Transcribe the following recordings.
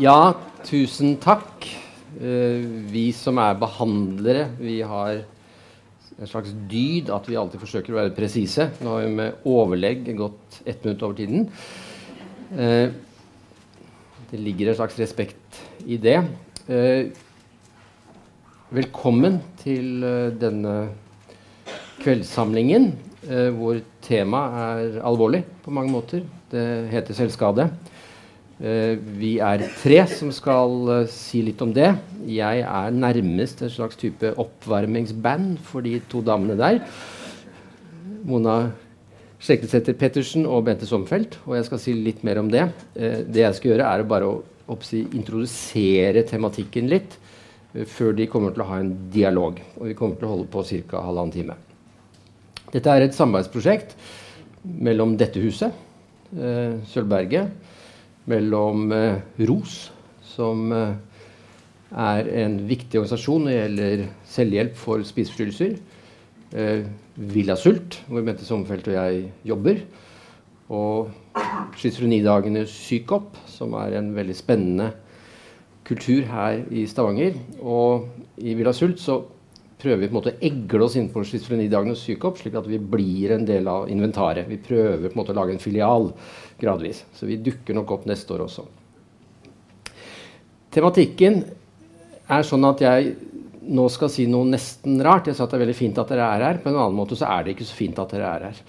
Ja, tusen takk. Eh, vi som er behandlere, vi har en slags dyd at vi alltid forsøker å være presise. Nå har vi med overlegg gått ett minutt over tiden. Eh, det ligger en slags respekt i det. Eh, velkommen til denne kveldssamlingen, hvor temaet er alvorlig på mange måter. Det heter selvskade. Uh, vi er tre som skal uh, si litt om det. Jeg er nærmest en slags type oppvarmingsband for de to damene der. Mona Skjektesæter Pettersen og Bente Sommerfelt. Og jeg skal si litt mer om det. Uh, det jeg skal gjøre, er bare å oppsi, introdusere tematikken litt før de kommer til å ha en dialog. Og vi kommer til å holde på ca. halvannen time. Dette er et samarbeidsprosjekt mellom dette huset, Sølvberget, mellom eh, ROS, som eh, er en viktig organisasjon når det gjelder selvhjelp for spiseforstyrrelser. Eh, Villa Sult, hvor Bente Sommerfelt og jeg jobber. Og Schizofrenidagene Psykop, som er en veldig spennende kultur her i Stavanger. Og i Villa Sult så prøver vi på en måte å egle oss inn på schizofrenidagene Psykop, slik at vi blir en del av inventaret. Vi prøver på en måte å lage en filial gradvis. Så vi dukker nok opp neste år også. Tematikken er sånn at jeg nå skal si noe nesten rart. Jeg sa at det er veldig fint at dere er her. På en annen måte så er det ikke så fint at dere er her.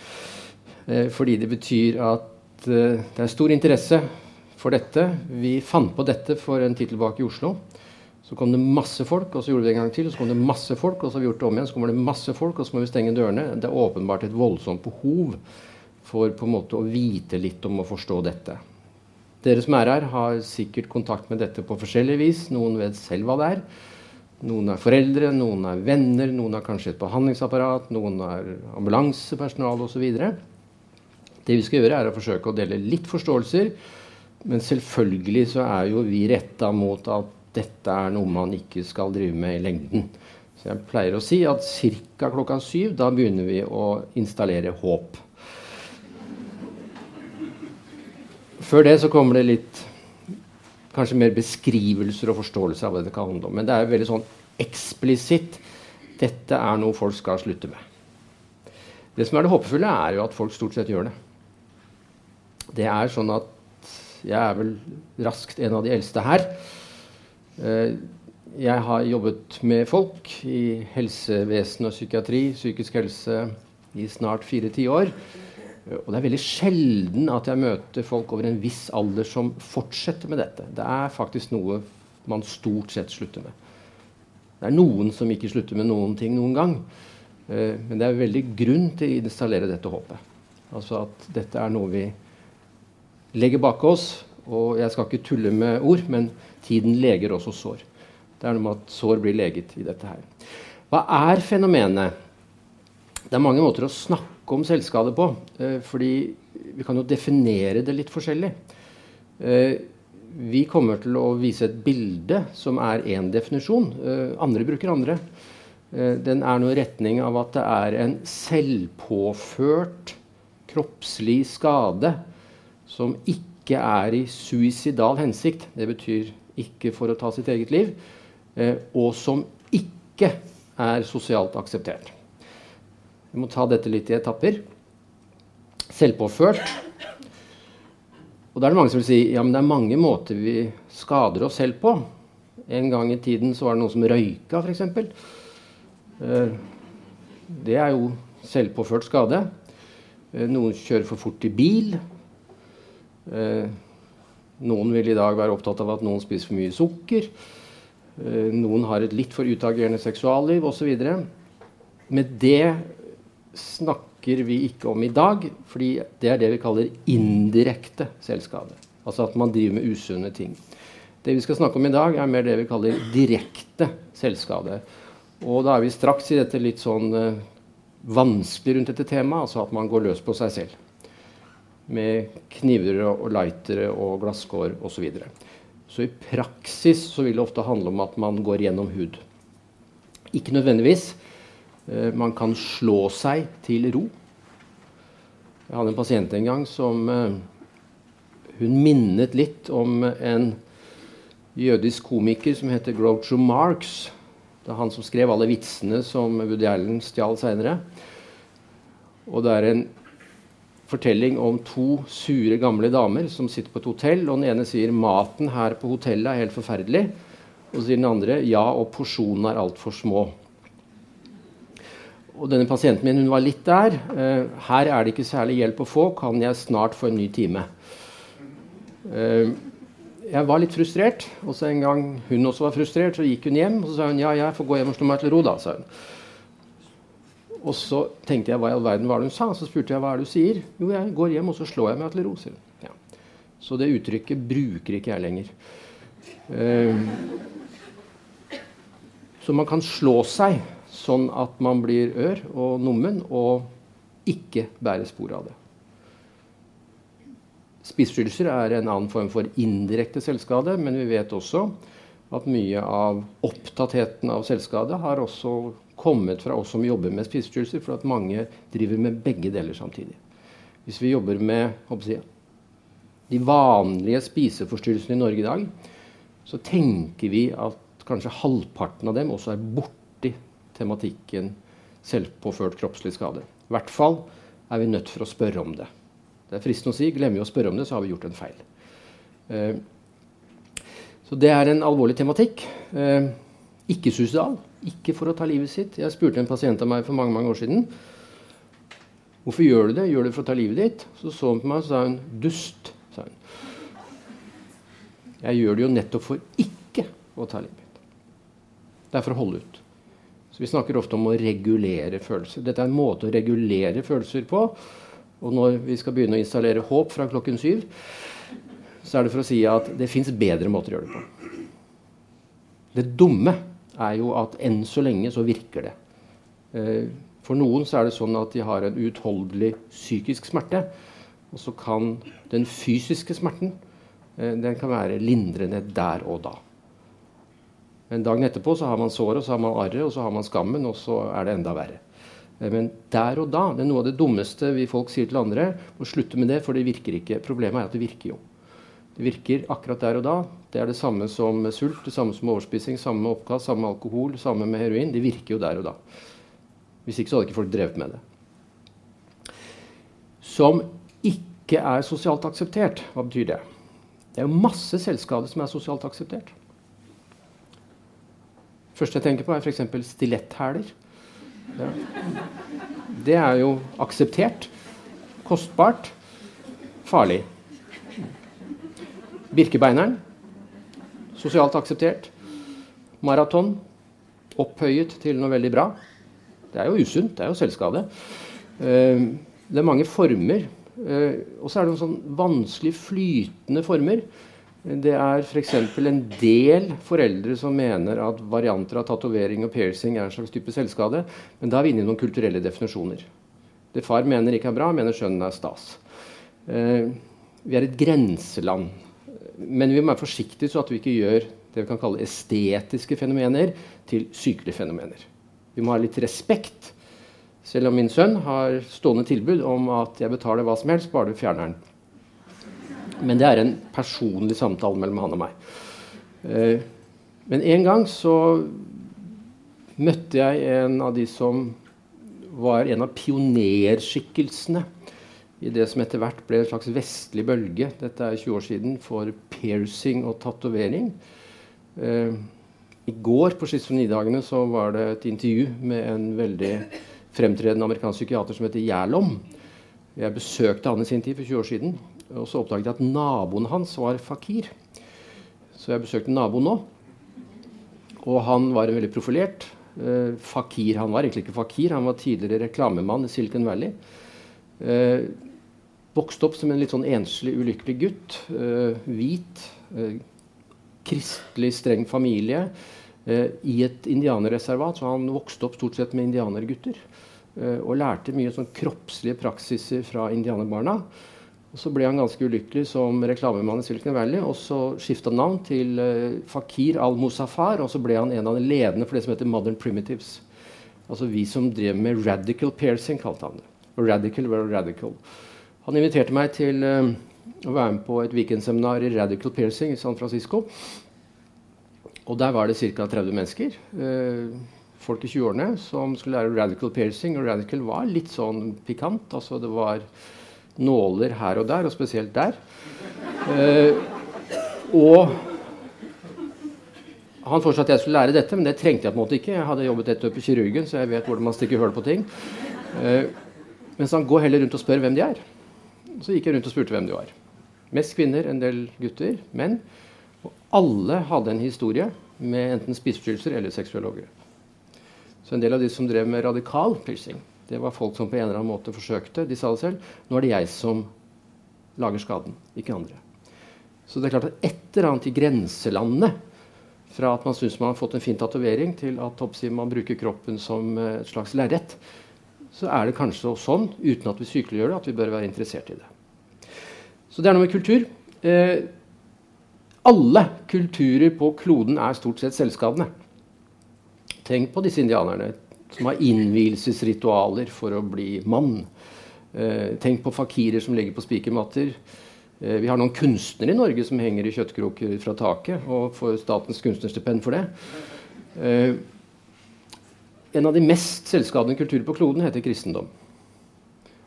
Eh, fordi det betyr at eh, det er stor interesse for dette. Vi fant på dette for en tid tilbake i Oslo. Så kom det masse folk, og så gjorde vi det en gang til. og Så kom det masse folk, og så har vi gjort det om igjen. Så kommer det masse folk, og så må vi stenge dørene. Det er åpenbart et voldsomt behov for på en måte å vite litt om å forstå dette. Dere som er her, har sikkert kontakt med dette på forskjellig vis. Noen vet selv hva det er. Noen er foreldre, noen er venner, noen har kanskje et behandlingsapparat, noen er ambulansepersonale osv. Det vi skal gjøre, er å forsøke å dele litt forståelser. Men selvfølgelig så er jo vi retta mot at dette er noe man ikke skal drive med i lengden. Så jeg pleier å si at ca. klokka syv da begynner vi å installere håp. Før det så kommer det litt kanskje mer beskrivelser og forståelser av hva det kan handle om. Men det er veldig sånn eksplisitt. Dette er noe folk skal slutte med. Det som er det håpefulle, er jo at folk stort sett gjør det. Det er sånn at jeg er vel raskt en av de eldste her. Eh, jeg har jobbet med folk i helsevesen og psykiatri, psykisk helse, i snart fire tiår. Og det er veldig sjelden at jeg møter folk over en viss alder som fortsetter med dette. Det er faktisk noe man stort sett slutter med. Det er noen som ikke slutter med noen ting noen gang. Eh, men det er veldig grunn til å installere dette håpet. Altså at dette er noe vi legger bak oss. Og jeg skal ikke tulle med ord, men tiden leger også sår. Det er noe med at sår blir leget i dette her. Hva er fenomenet? Det er mange måter å snakke om selvskade på. Eh, fordi vi kan jo definere det litt forskjellig. Eh, vi kommer til å vise et bilde som er én definisjon. Eh, andre bruker andre. Den er noe i retning av at det er en selvpåført kroppslig skade som ikke er i suicidal hensikt. Det betyr ikke for å ta sitt eget liv. Og som ikke er sosialt akseptert. Vi må ta dette litt i etapper. Selvpåført. Og da er det mange som vil si ja, men det er mange måter vi skader oss selv på. En gang i tiden så var det noen som røyka, f.eks. Eh, det er jo selvpåført skade. Eh, noen kjører for fort i bil. Eh, noen vil i dag være opptatt av at noen spiser for mye sukker. Noen har et litt for utagerende seksualliv osv. Men det snakker vi ikke om i dag, fordi det er det vi kaller indirekte selvskade. Altså at man driver med usunne ting. Det vi skal snakke om i dag, er mer det vi kaller direkte selvskade. Og da er vi straks i dette litt sånn uh, vanskelig rundt dette temaet, altså at man går løs på seg selv. Med kniver og lightere og glasskår osv. Så, videre. så i praksis så vil det ofte handle om at man går gjennom hud. Ikke nødvendigvis. Eh, man kan slå seg til ro. Jeg hadde en pasient en gang som eh, Hun minnet litt om en jødisk komiker som heter Groucho Marx. Det er han som skrev alle vitsene som Woody Allen stjal seinere. Og det er en fortelling om to sure, gamle damer som sitter på et hotell. og Den ene sier 'maten her på hotellet er helt forferdelig'. Og så sier den andre 'ja, og porsjonene er altfor små'. Og denne pasienten min hun var litt der. Eh, 'Her er det ikke særlig hjelp å få. Kan jeg snart få en ny time?' Eh, jeg var litt frustrert. Og så en gang hun også var frustrert, så gikk hun hjem. Og så sa hun ja, jeg får gå hjem og slå meg til ro, da. sa hun. Og så tenkte jeg hva i all verden var det hun sa. Så spurte jeg hva er det du sier. Jo, jeg går hjem og så slår jeg meg til ro, sier hun. Ja. Så det uttrykket bruker ikke jeg lenger. Uh, så man kan slå seg sånn at man blir ør og nummen og ikke bærer spor av det. Spiseforstyrrelser er en annen form for indirekte selvskade, men vi vet også at mye av opptattheten av selvskade har også kommet fra oss som jobber med spiseforstyrrelser, for at mange driver med begge deler samtidig. Hvis vi jobber med jeg, de vanlige spiseforstyrrelsene i Norge i dag, så tenker vi at kanskje halvparten av dem også er borti tematikken selvpåført kroppslig skade. I hvert fall er vi nødt for å spørre om det. Det er fristende å si glemmer vi å spørre om det, så har vi gjort en feil. Uh, så det er en alvorlig tematikk. Uh, ikke suicidal. Ikke for å ta livet sitt. Jeg spurte en pasient av meg for mange mange år siden hvorfor gjør du det. Gjør du det for å ta livet ditt? Så så hun på meg og sa hun, dust. sa hun. Jeg gjør det jo nettopp for ikke å ta livet mitt. Det er for å holde ut. Så Vi snakker ofte om å regulere følelser. Dette er en måte å regulere følelser på og når vi skal begynne å installere håp fra klokken syv, så er det for å si at det fins bedre måter å gjøre det på. Det dumme er jo at enn så lenge så virker det. Eh, for noen så er det sånn at de har en uutholdelig psykisk smerte. Og så kan den fysiske smerten eh, den kan være lindrende der og da. Men dagen etterpå så har man såret, så har man arret, og så har man skammen, og så er det enda verre. Eh, men der og da det er noe av det dummeste vi folk sier til andre. Må slutte med det, for det virker ikke. Problemet er at det virker jo. Det virker akkurat der og da. Det er det samme som sult, det samme som overspising, samme med oppkast, samme med alkohol, samme med heroin. Det virker jo der og da. Hvis ikke så hadde ikke folk drevet med det. Som ikke er sosialt akseptert. Hva betyr det? Det er jo masse selvskade som er sosialt akseptert. første jeg tenker på, er f.eks. stiletthæler. Ja. Det er jo akseptert. Kostbart. Farlig. Birkebeineren. Sosialt akseptert. Maraton. Opphøyet til noe veldig bra. Det er jo usunt. Det er jo selvskade. Eh, det er mange former. Eh, og så er det noen sånn vanskelig flytende former. Det er f.eks. en del foreldre som mener at varianter av tatovering og piercing er en slags type selvskade. Men da er vi inne i noen kulturelle definisjoner. Det far mener ikke er bra, mener skjønnen er stas. Eh, vi er et grenseland. Men vi må være forsiktige så at vi ikke gjør det vi kan kalle estetiske fenomener til sykelige fenomener. Vi må ha litt respekt. Selv om min sønn har stående tilbud om at jeg betaler hva som helst, bare du fjerner den. Men det er en personlig samtale mellom han og meg. Eh, men en gang så møtte jeg en av de som var en av pionerskikkelsene i det som etter hvert ble en slags vestlig bølge dette er 20 år siden, for piercing og tatovering. Eh, I går på schizofrenidagene så var det et intervju med en veldig fremtredende amerikansk psykiater som heter Gjerlom. Jeg besøkte han i sin tid for 20 år siden. Og så oppdaget jeg at naboen hans var fakir. Så jeg besøkte naboen nå. Og han var veldig profilert. Eh, fakir han var. Egentlig ikke fakir, han var tidligere reklamemann i Silicon Valley. Eh, vokste opp som en litt sånn enslig, ulykkelig gutt. Eh, hvit. Eh, kristelig, streng familie. Eh, I et indianerreservat. Så han vokste opp stort sett med indianergutter. Og lærte mye sånn kroppslige praksiser fra indianerbarna. Og Så ble han ganske ulykkelig som reklamemann i Silicon Valley. og Så skifta han navn til Fakir al-Musafar, og så ble han en av de ledende for det som heter Modern Primitives. Altså vi som drev med radical piercing, kalte han det. Radical var radical. Han inviterte meg til uh, å være med på et weekendseminar i radical piercing i San Francisco. Og der var det ca. 30 mennesker. Eh, folk i 20-årene som skulle lære radical piercing. Og radical var litt sånn pikant. Altså det var nåler her og der, og spesielt der. Eh, og han foreslo at jeg skulle lære dette, men det trengte jeg på en måte ikke. Jeg hadde jobbet et år på kirurgen, så jeg vet hvordan man stikker hull på ting. Eh, mens han går heller rundt og spør hvem de er. Så gikk jeg rundt og spurte hvem de var. Mest kvinner, en del gutter, menn. Og alle hadde en historie med enten spiseforstyrrelser eller seksuelle. Så en del av de som drev med radikal piercing, det var folk som på en eller annen måte forsøkte. De sa det selv. Nå er det jeg som lager skaden, ikke andre. Så det er klart at et eller annet i grenselandet fra at man syns man har fått en fin tatovering, til at man bruker kroppen som eh, et slags lerret, så er det kanskje sånn, uten at vi sykeliggjør det, at vi bør være interessert i det. Så det er noe med kultur. Eh, alle kulturer på kloden er stort sett selvskadende. Tenk på disse indianerne som har innvielsesritualer for å bli mann. Eh, tenk på fakirer som ligger på spikermatter. Eh, vi har noen kunstnere i Norge som henger i kjøttkroker fra taket og får statens kunstnerstipend for det. Eh, en av de mest selvskadende kulturer på kloden heter kristendom.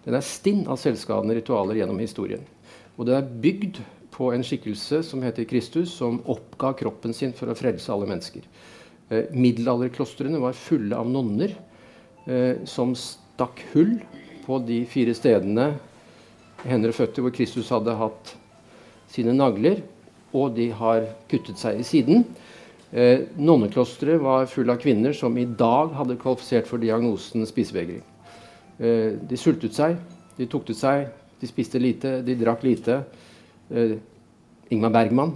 Den er stinn av selvskadende ritualer gjennom historien. Og det er bygd på en skikkelse som heter Kristus, som oppga kroppen sin for å frelse alle mennesker. Eh, middelalderklostrene var fulle av nonner eh, som stakk hull på de fire stedene hender og føtter hvor Kristus hadde hatt sine nagler, og de har kuttet seg i siden. Eh, Nonneklosteret var fulle av kvinner som i dag hadde kvalifisert for diagnosen spisevegring. Eh, de sultet seg, de tuktet seg, de spiste lite, de drakk lite. Eh, Ingmar Bergman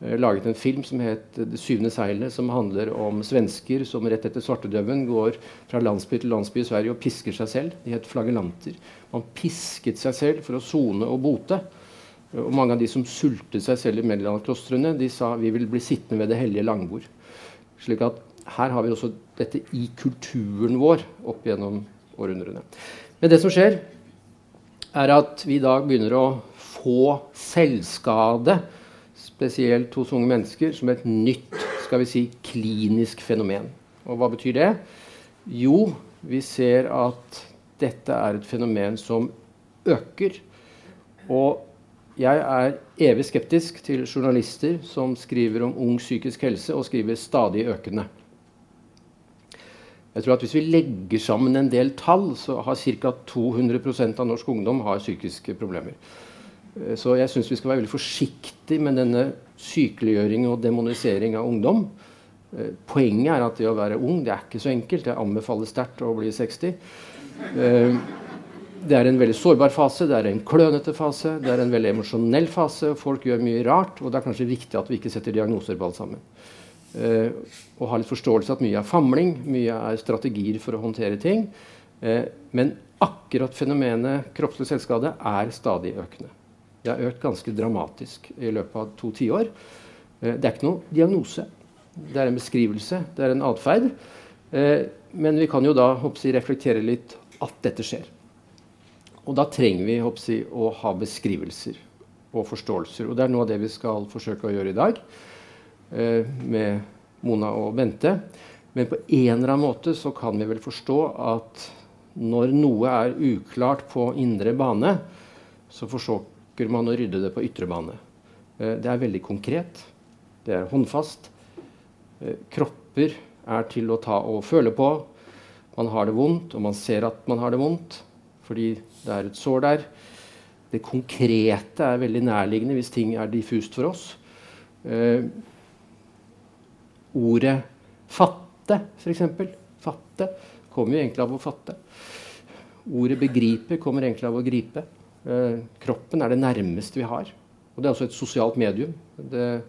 eh, laget en film som het 'Det syvende seilet', som handler om svensker som rett etter svartedauden går fra landsby til landsby i Sverige og pisker seg selv. De het flagellanter. Man pisket seg selv for å sone og bote. Og mange av de som sultet seg selv i Medielandklostrene, de sa vi vil bli sittende ved det hellige langbord. Slik at her har vi også dette i kulturen vår opp gjennom århundrene. Men det som skjer, er at vi i dag begynner å få selvskade, spesielt hos unge mennesker, som et nytt skal vi si, klinisk fenomen. Og hva betyr det? Jo, vi ser at dette er et fenomen som øker. Og jeg er evig skeptisk til journalister som skriver om ung psykisk helse, og skriver stadig økende. Jeg tror at Hvis vi legger sammen en del tall, så har ca. 200% av norsk ungdom har psykiske problemer. Eh, så jeg syns vi skal være veldig forsiktige med denne sykeliggjøring og demonisering av ungdom. Eh, poenget er at det å være ung det er ikke så enkelt. Jeg anbefaler sterkt å bli 60. Eh, det er en veldig sårbar fase, det er en klønete fase, det er en veldig emosjonell fase. Folk gjør mye rart, og det er kanskje viktig at vi ikke setter diagnoser på alt sammen. Eh, og har litt forståelse at mye er famling, mye er strategier for å håndtere ting. Eh, men akkurat fenomenet kroppslig selvskade er stadig økende. Det har økt ganske dramatisk i løpet av to tiår. Eh, det er ikke noen diagnose. Det er en beskrivelse, det er en atferd. men vi kan jo da hoppsi, reflektere litt at dette skjer. Og da trenger vi hoppsi, å ha beskrivelser og forståelser. Og det er noe av det vi skal forsøke å gjøre i dag eh, med Mona og Bente. Men på en eller annen måte så kan vi vel forstå at når noe er uklart på indre bane, så forsøker man å rydde det på ytre bane. Eh, det er veldig konkret. Det er håndfast. Eh, kropper er til å ta og føle på. Man har det vondt, og man ser at man har det vondt fordi det er et sår der. Det konkrete er veldig nærliggende hvis ting er diffust for oss. Eh, ordet 'fatte', f.eks. Fatte kommer jo egentlig av å fatte. Ordet 'begripe' kommer egentlig av å gripe. Eh, kroppen er det nærmeste vi har. Og det er også et sosialt medium. Det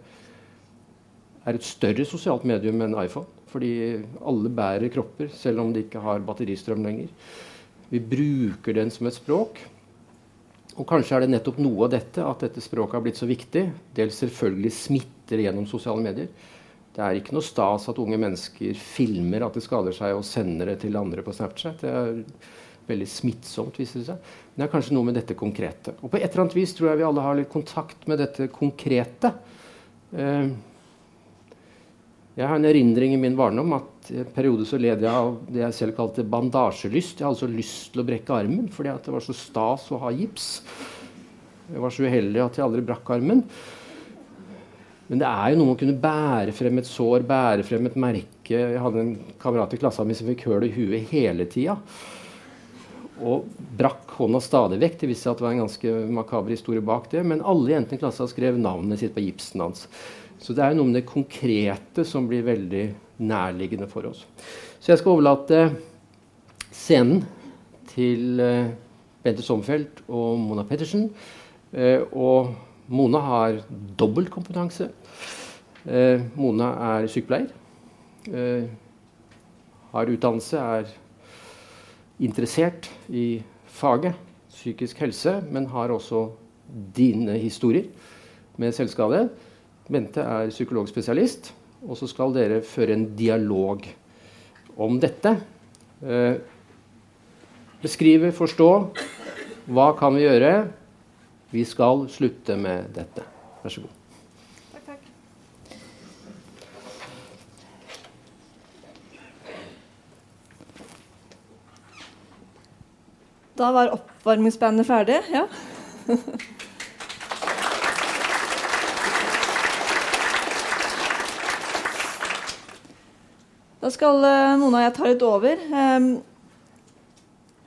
er et større sosialt medium enn iPhone. Fordi alle bærer kropper, selv om de ikke har batteristrøm lenger. Vi bruker den som et språk. Og kanskje er det nettopp noe av dette at dette språket har blitt så viktig. Dels selvfølgelig smitter gjennom sosiale medier. Det er ikke noe stas at unge mennesker filmer at de skader seg og sender det til andre på Snapchat. Det er veldig smittsomt, viser det seg. Men det er kanskje noe med dette konkrete. Og på et eller annet vis tror jeg vi alle har litt kontakt med dette konkrete. Eh, Jeg har en erindring i min barndom at i en periode så led jeg av det jeg selv kalte bandasjelyst. Jeg hadde så lyst til å brekke armen fordi det var så stas å ha gips. Jeg var så uheldig at jeg aldri brakk armen. Men det er jo noe med å kunne bære frem et sår, bære frem et merke. Jeg hadde en kamerat i klassen min som fikk høl i huet hele tida. Og brakk hånda stadig vekk. Det viste seg at det var en ganske makaber historie bak det. Men alle jentene i klassen skrev navnet sitt på gipsen hans. Så det er jo noe med det konkrete som blir veldig nærliggende for oss. Så jeg skal overlate scenen til uh, Bente Sommerfelt og Mona Pettersen. Uh, og Mona har dobbeltkompetanse. kompetanse. Mona er sykepleier. Eh, har utdannelse, er interessert i faget psykisk helse, men har også dine historier med selvskade. Bente er psykologspesialist, og så skal dere føre en dialog om dette. Eh, beskrive, forstå. Hva kan vi gjøre? Vi skal slutte med dette. Vær så god. Da var oppvarmingsbandet ferdig. Ja. Da skal eh, Mona og jeg ta litt over. Ehm,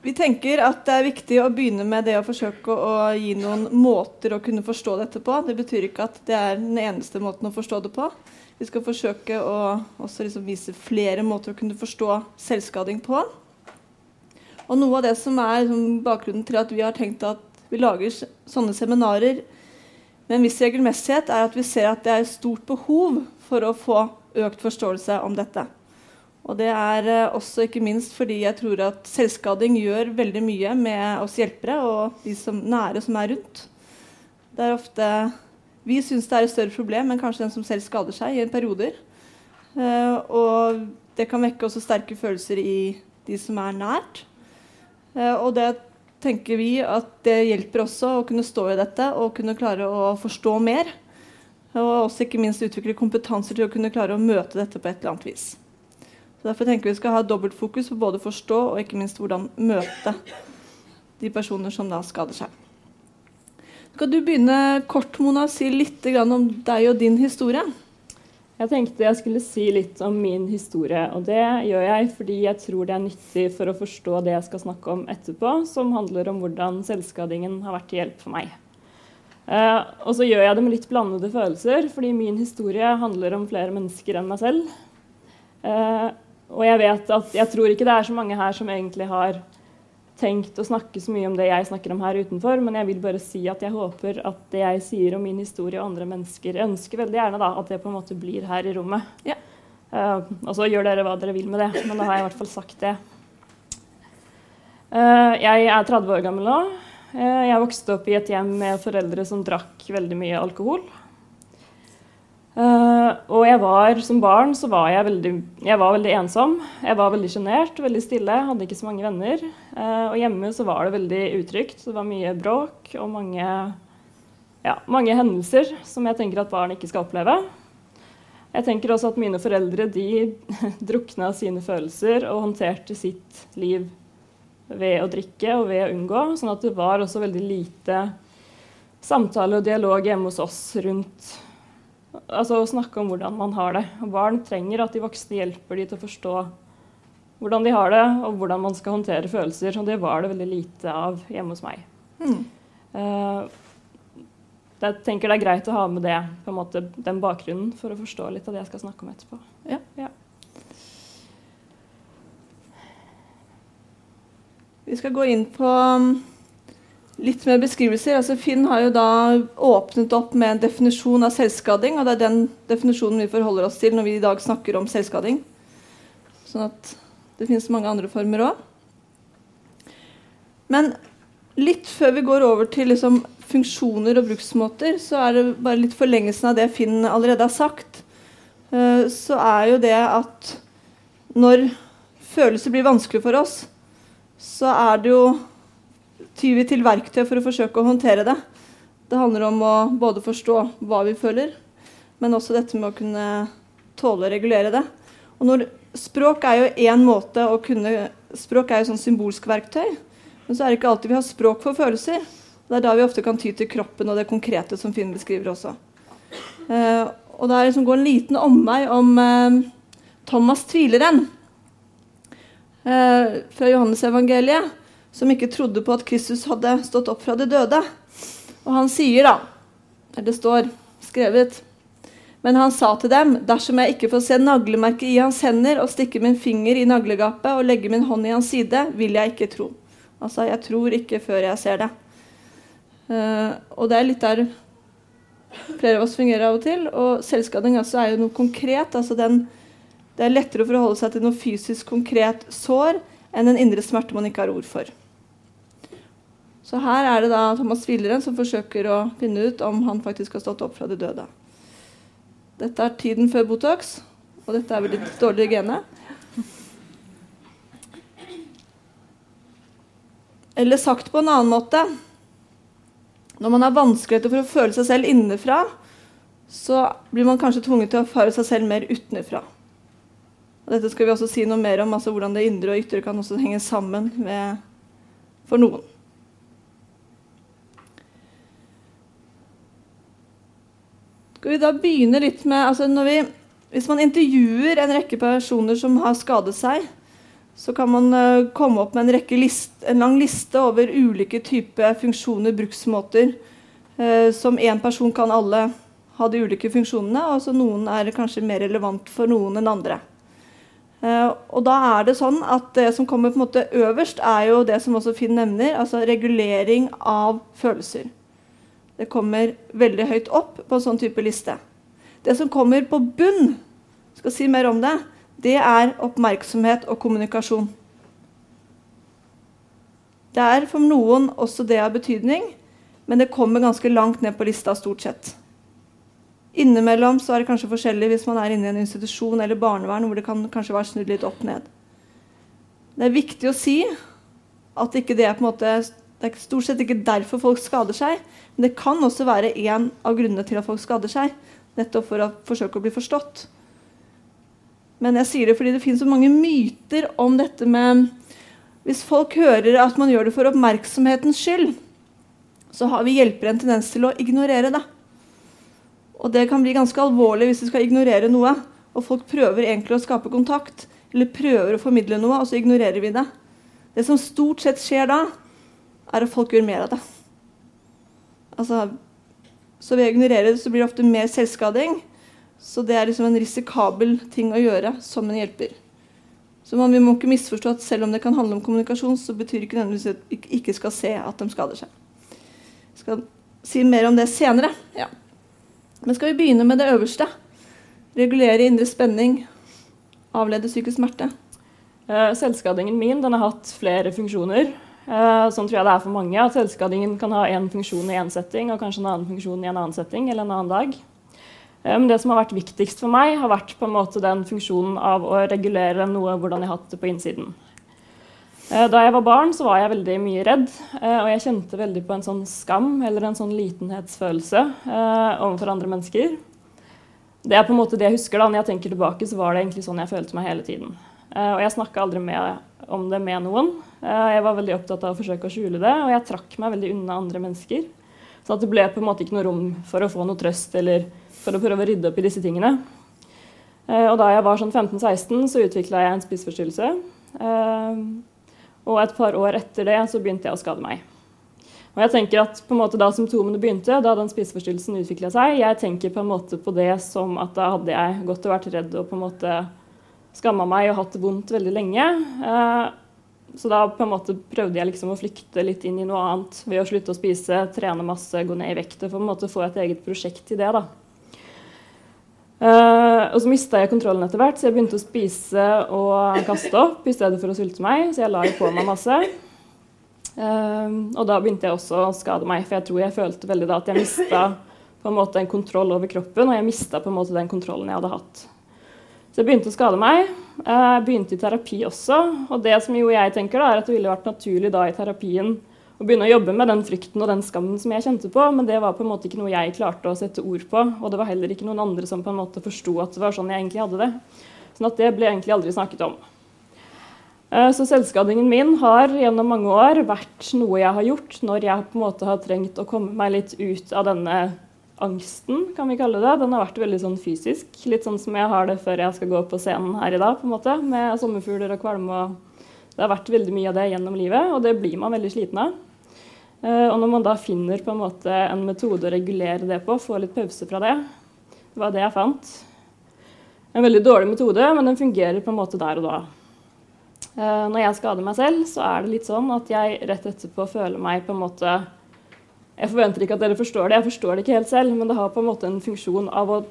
vi tenker at det er viktig å begynne med det å forsøke å gi noen måter å kunne forstå dette på. Det betyr ikke at det er den eneste måten å forstå det på. Vi skal forsøke å liksom vise flere måter å kunne forstå selvskading på. Og noe av det som er liksom, bakgrunnen til at vi har tenkt at vi lager sånne seminarer med en viss regelmessighet, er at vi ser at det er stort behov for å få økt forståelse om dette. Og det er eh, også ikke minst fordi jeg tror at selvskading gjør veldig mye med oss hjelpere og de som nære som er rundt. Det er ofte Vi syns det er et større problem enn kanskje den som selv skader seg i perioder. Uh, og det kan vekke også sterke følelser i de som er nært. Uh, og det tenker vi at det hjelper også å kunne stå i dette og kunne klare å forstå mer. Og også ikke minst utvikle kompetanser til å kunne klare å møte dette på et eller annet vis. Så derfor tenker vi skal ha dobbeltfokus på både forstå og ikke minst hvordan møte de personer som da skader seg. Skal du begynne kort, Mona, si litt om deg og din historie? Jeg tenkte jeg skulle si litt om min historie. Og det gjør jeg fordi jeg tror det er nyttig for å forstå det jeg skal snakke om etterpå, som handler om hvordan selvskadingen har vært til hjelp for meg. Uh, og så gjør jeg det med litt blandede følelser, fordi min historie handler om flere mennesker enn meg selv. Uh, og jeg vet at jeg tror ikke det er så mange her som egentlig har tenkt å snakke så mye om det jeg snakker om her utenfor, men jeg vil bare si at jeg håper at det jeg sier om min historie og andre mennesker Jeg ønsker veldig gjerne da, at det på en måte blir her i rommet. Ja. Uh, og så gjør dere hva dere vil med det, men da har jeg i hvert fall sagt det. Uh, jeg er 30 år gammel nå. Uh, jeg vokste opp i et hjem med foreldre som drakk veldig mye alkohol. Uh, og jeg var, som barn så var jeg veldig, jeg var veldig ensom. Jeg var veldig sjenert, veldig stille, hadde ikke så mange venner. Uh, og hjemme så var det veldig utrygt. Det var mye bråk og mange, ja, mange hendelser som jeg tenker at barn ikke skal oppleve. Jeg tenker også at mine foreldre de drukna sine følelser og håndterte sitt liv ved å drikke og ved å unngå. Sånn at det var også veldig lite samtale og dialog hjemme hos oss rundt altså å snakke om hvordan man har det. Barn trenger at de voksne hjelper dem til å forstå hvordan de har det, og hvordan man skal håndtere følelser. Og det var det veldig lite av hjemme hos meg. Mm. Uh, jeg tenker det er greit å ha med det, på en måte, den bakgrunnen for å forstå litt av det jeg skal snakke om etterpå. Ja. ja. Vi skal gå inn på litt mer beskrivelser. Altså Finn har jo da åpnet opp med en definisjon av selvskading, og det er den definisjonen vi forholder oss til når vi i dag snakker om selvskading. Sånn at det finnes mange andre former òg. Men litt før vi går over til liksom funksjoner og bruksmåter, så er det bare litt forlengelsen av det Finn allerede har sagt. Eh, så er jo det at når følelser blir vanskelig for oss, så er det jo tyr vi til verktøy for å forsøke å håndtere det. Det handler om å både forstå hva vi føler, men også dette med å kunne tåle å regulere det. Og når, språk er jo én måte å kunne Språk er jo sånn symbolsk verktøy, men så er det ikke alltid vi har språk for følelser. Det er da vi ofte kan ty til kroppen og det konkrete som Finn beskriver også. Eh, og det er liksom går en liten omvei om eh, Thomas tvileren eh, fra Johannesevangeliet, som ikke trodde på at Kristus hadde stått opp fra de døde. Og han sier da, eller det står skrevet men han sa til dem, dersom jeg ikke får se naglemerket i hans hender og stikke min finger i naglegapet og legge min hånd i hans side, vil jeg ikke tro. Altså, jeg tror ikke før jeg ser det. Uh, og det er litt der flere av oss fungerer av og til. Og selvskading altså er jo noe konkret. altså den, Det er lettere å forholde seg til noe fysisk konkret sår enn en indre smerte man ikke har ord for. Så her er det da Thomas Willeren som forsøker å finne ut om han faktisk har stått opp fra de døde. Dette er tiden før Botox, og dette er vel litt hygiene. Eller sagt på en annen måte Når man har vanskeligheter for å føle seg selv innenfra, så blir man kanskje tvunget til å erfare seg selv mer utenfra. Og dette skal vi også si noe mer om, altså hvordan det indre og ytre kan også henge sammen med, for noen. Skal vi da begynne litt med altså vi, Hvis man intervjuer en rekke personer som har skadet seg, så kan man uh, komme opp med en, list, en, lang liste over ulike typer funksjoner, bruksmåter. Uh, som én person kan alle ha de ulike funksjonene, og så noen er kanskje mer relevant for noen enn andre. Uh, og da er det sånn at det som kommer på en måte øverst, er jo det som også Finn nevner, altså regulering av følelser. Det kommer veldig høyt opp på en sånn type liste. Det som kommer på bunn, skal si mer om det, det er oppmerksomhet og kommunikasjon. Det er for noen også det av betydning, men det kommer ganske langt ned på lista stort sett. Innimellom så er det kanskje forskjellig hvis man er inne i en institusjon eller barnevern hvor det kan kanskje være snudd litt opp ned. Det er viktig å si at ikke det er på en måte det er stort sett ikke derfor folk skader seg, men det kan også være en av grunnene til at folk skader seg. Nettopp for å forsøke å bli forstått. Men jeg sier det fordi det finnes så mange myter om dette med Hvis folk hører at man gjør det for oppmerksomhetens skyld, så har vi hjelper en tendens til å ignorere det. Og det kan bli ganske alvorlig hvis vi skal ignorere noe. Og folk prøver egentlig å skape kontakt eller prøver å formidle noe, og så ignorerer vi det. Det som stort sett skjer da, er at folk gjør mer av det. Altså, så ved å ignorere det så blir det ofte mer selvskading. Så det er liksom en risikabel ting å gjøre som en hjelper. Så man, Vi må ikke misforstå at selv om det kan handle om kommunikasjon, så betyr ikke nødvendigvis at de ikke skal se at de skader seg. Jeg skal si mer om det senere. Ja. Men skal vi begynne med det øverste? Regulere indre spenning, avlede psykisk smerte. Eh, selvskadingen min den har hatt flere funksjoner. Uh, sånn tror jeg det er for mange. At selvskadingen kan ha én funksjon i én setting og kanskje en annen funksjon i en annen setting eller en annen dag. Um, det som har vært viktigst for meg, har vært på en måte den funksjonen av å regulere noe hvordan jeg har hatt det på innsiden. Uh, da jeg var barn, så var jeg veldig mye redd, og jeg kjente veldig på en sånn skam eller en sånn litenhetsfølelse overfor andre mennesker. Det er på en måte det jeg husker da, Når jeg tenker tilbake, så var det egentlig sånn jeg følte meg hele tiden. og jeg snakka aldri med, om det med noen. Eh, jeg var veldig opptatt av å forsøke å skjule det, og jeg trakk meg veldig unna andre mennesker. Så det ble på en måte ikke noe rom for å få noe trøst eller for å prøve å rydde opp i disse tingene. Eh, og da jeg var sånn 15-16, så utvikla jeg en spiseforstyrrelse. Eh, og et par år etter det så begynte jeg å skade meg. Og jeg tenker at på en måte Da symptomene begynte, da den spiseforstyrrelsen utvikla seg, jeg tenker på en måte på det som at da hadde jeg gått og vært redd og på en måte skamma meg og hatt det vondt veldig lenge. Så da på en måte prøvde jeg liksom å flykte litt inn i noe annet ved å slutte å spise, trene masse, gå ned i vekt og på få et eget prosjekt i det. da. Uh, og så mista jeg kontrollen etter hvert, så jeg begynte å spise og kaste opp i stedet for å sulte meg. Så jeg la på meg masse. Uh, og da begynte jeg også å skade meg, for jeg tror jeg følte veldig da at jeg mista på en måte en kontroll over kroppen, og jeg mista på en måte den kontrollen jeg hadde hatt. Så jeg begynte å skade meg. Jeg begynte i terapi også. Og det som jo jeg tenker da, er at det ville vært naturlig da i terapien å begynne å jobbe med den frykten og den skammen som jeg kjente på, men det var på en måte ikke noe jeg klarte å sette ord på. Og det var heller ikke noen andre som på en måte forsto at det var sånn jeg egentlig hadde det. Sånn at det ble egentlig aldri snakket om. Eh, så selvskadingen min har gjennom mange år vært noe jeg har gjort når jeg på en måte har trengt å komme meg litt ut av denne angsten, kan vi kalle det. Den har vært veldig sånn fysisk. Litt sånn som jeg har det før jeg skal gå på scenen her i dag, på en måte, med sommerfugler og kvalme og det har vært veldig mye av det gjennom livet, og det blir man veldig sliten av. Uh, og når man da finner på en måte en metode å regulere det på, få litt pause fra det, det var det jeg fant. En veldig dårlig metode, men den fungerer på en måte der og da. Uh, når jeg skader meg selv, så er det litt sånn at jeg rett etterpå føler meg på en måte Jeg forventer ikke at dere forstår det, jeg forstår det ikke helt selv, men det har på en måte en funksjon av å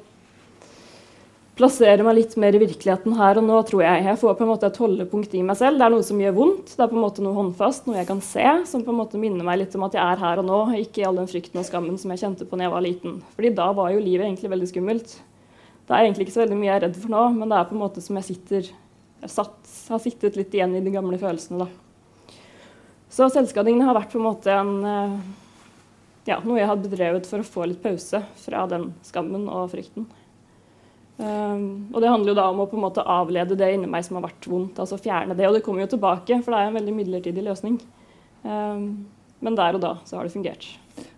plassere meg litt mer i virkeligheten her og nå, tror jeg. Jeg får på en måte et holdepunkt i meg selv. Det er noe som gjør vondt. Det er på en måte noe håndfast, noe jeg kan se, som på en måte minner meg litt om at jeg er her og nå, ikke i all den frykten og skammen som jeg kjente på da jeg var liten. Fordi da var jo livet egentlig veldig skummelt. Det er egentlig ikke så veldig mye jeg er redd for nå, men det er på en måte som jeg sitter jeg satt, har sittet litt igjen i de gamle følelsene, da. Så selvskadingene har vært på en måte en eh, ja, noe jeg har bedrevet for å få litt pause fra den skammen og frykten. Um, og det handler jo da om å på en måte avlede det inni meg som har vært vondt. altså Fjerne det. Og det kommer jo tilbake, for det er en veldig midlertidig løsning. Um, men der og da så har det fungert.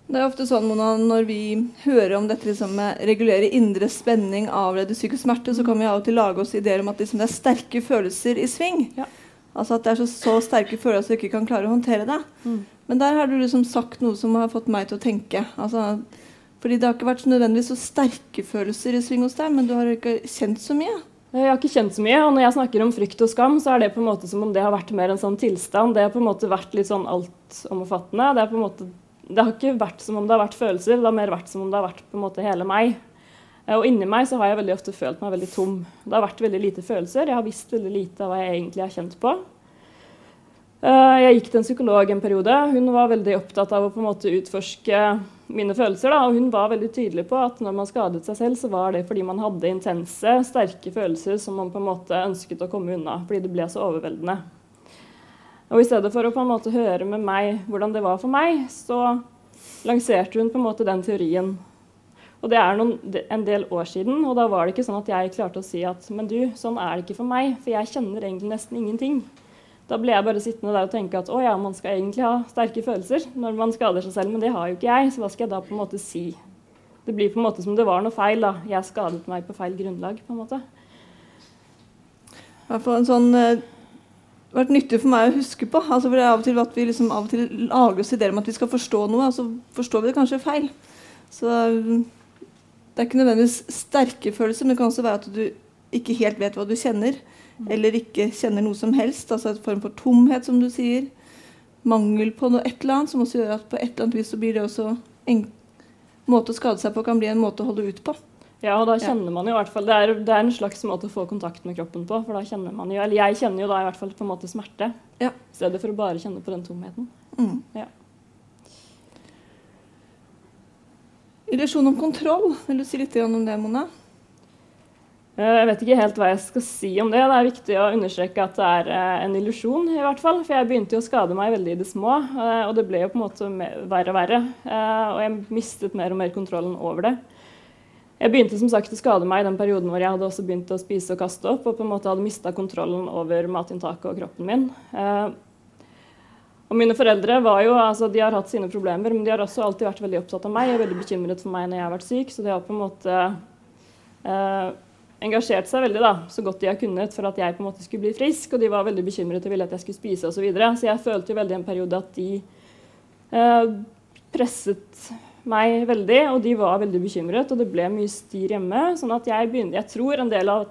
Det er ofte sånn Mona, Når vi hører om dette liksom, med regulere indre spenning, avlede psykisk smerte, så kan vi av og til lage oss ideer om at liksom, det er sterke følelser i sving. Ja. Altså At det er så, så sterke følelser at du ikke kan klare å håndtere det. Mm. Men der har du liksom sagt noe som har fått meg til å tenke. altså fordi det har ikke vært så nødvendigvis så sterke følelser i sving hos deg, men du har ikke kjent så mye? Jeg har ikke kjent så mye, og når jeg snakker om frykt og skam, så er det på en måte som om det har vært mer en sånn tilstand. Det har på en måte vært litt sånn altomfattende. Det, måte, det har ikke vært som om det har vært følelser, det har mer vært som om det har vært på en måte hele meg. Og inni meg så har jeg veldig ofte følt meg veldig tom. Det har vært veldig lite følelser. Jeg har visst veldig lite av hva jeg egentlig har kjent på. Eh, jeg gikk til en psykolog en periode. Hun var veldig opptatt av å på en måte utforske mine følelser. Da, og hun var veldig tydelig på at når man skadet seg selv, så var det fordi man hadde intense, sterke følelser som man på en måte ønsket å komme unna fordi det ble så overveldende. Og I stedet for å på en måte høre med meg hvordan det var for meg, så lanserte hun på en måte den teorien. Og Det er noen, en del år siden, og da var det ikke sånn at jeg klarte å si at men du, sånn er det ikke for meg, for jeg kjenner egentlig nesten ingenting. Da ble jeg bare sittende der og tenke at å ja, man skal egentlig ha sterke følelser når man skader seg selv, men det har jo ikke jeg, så hva skal jeg da på en måte si? Det blir på en måte som det var noe feil. da. Jeg skadet meg på feil grunnlag. på en måte. I hvert fall en sånn uh, vært nyttig for meg å huske på. altså for det er Av og til at vi liksom av og til lager oss ideer om at vi skal forstå noe, og så forstår vi det kanskje feil. Så Det er ikke nødvendigvis sterke følelser, men det kan også være at du ikke helt vet hva du kjenner eller ikke kjenner noe som helst. Altså en form for tomhet, som du sier. Mangel på noe et eller annet, som også gjør at på et eller annet vis så blir det også en måte å skade seg på kan bli en måte å holde ut på. Ja, og da kjenner man jo i hvert fall, det er, det er, en slags måte å få kontakt med kroppen på. for da kjenner man jo, eller Jeg kjenner jo da i hvert fall på en måte smerte, ja. i stedet for å bare kjenne på den tomheten. Mm. Ja. Illusjon om kontroll, vil du si litt om det, Mona? Eh, jeg vet ikke helt hva jeg skal si om det. Det er viktig å understreke at det er eh, en illusjon. i hvert fall, For jeg begynte jo å skade meg veldig i det små, eh, og det ble jo på en måte verre og verre. Og jeg mistet mer og mer kontrollen over det. Jeg begynte som sagt å skade meg i den perioden hvor jeg hadde også begynt å spise og kaste opp, og på en måte hadde mista kontrollen over matinntaket og kroppen min. Og mine foreldre var jo, altså de har hatt sine problemer, men de har også alltid vært veldig opptatt av meg og veldig bekymret for meg når jeg har vært syk, så de har på en måte engasjert seg veldig da, så godt de har kunnet for at jeg på en måte skulle bli frisk. Og de var veldig bekymret og ville at jeg skulle spise osv. Så, så jeg følte jo veldig en periode at de eh, presset meg veldig, og de var veldig bekymret. Og det ble mye styr hjemme. sånn at jeg begynte, jeg tror en del av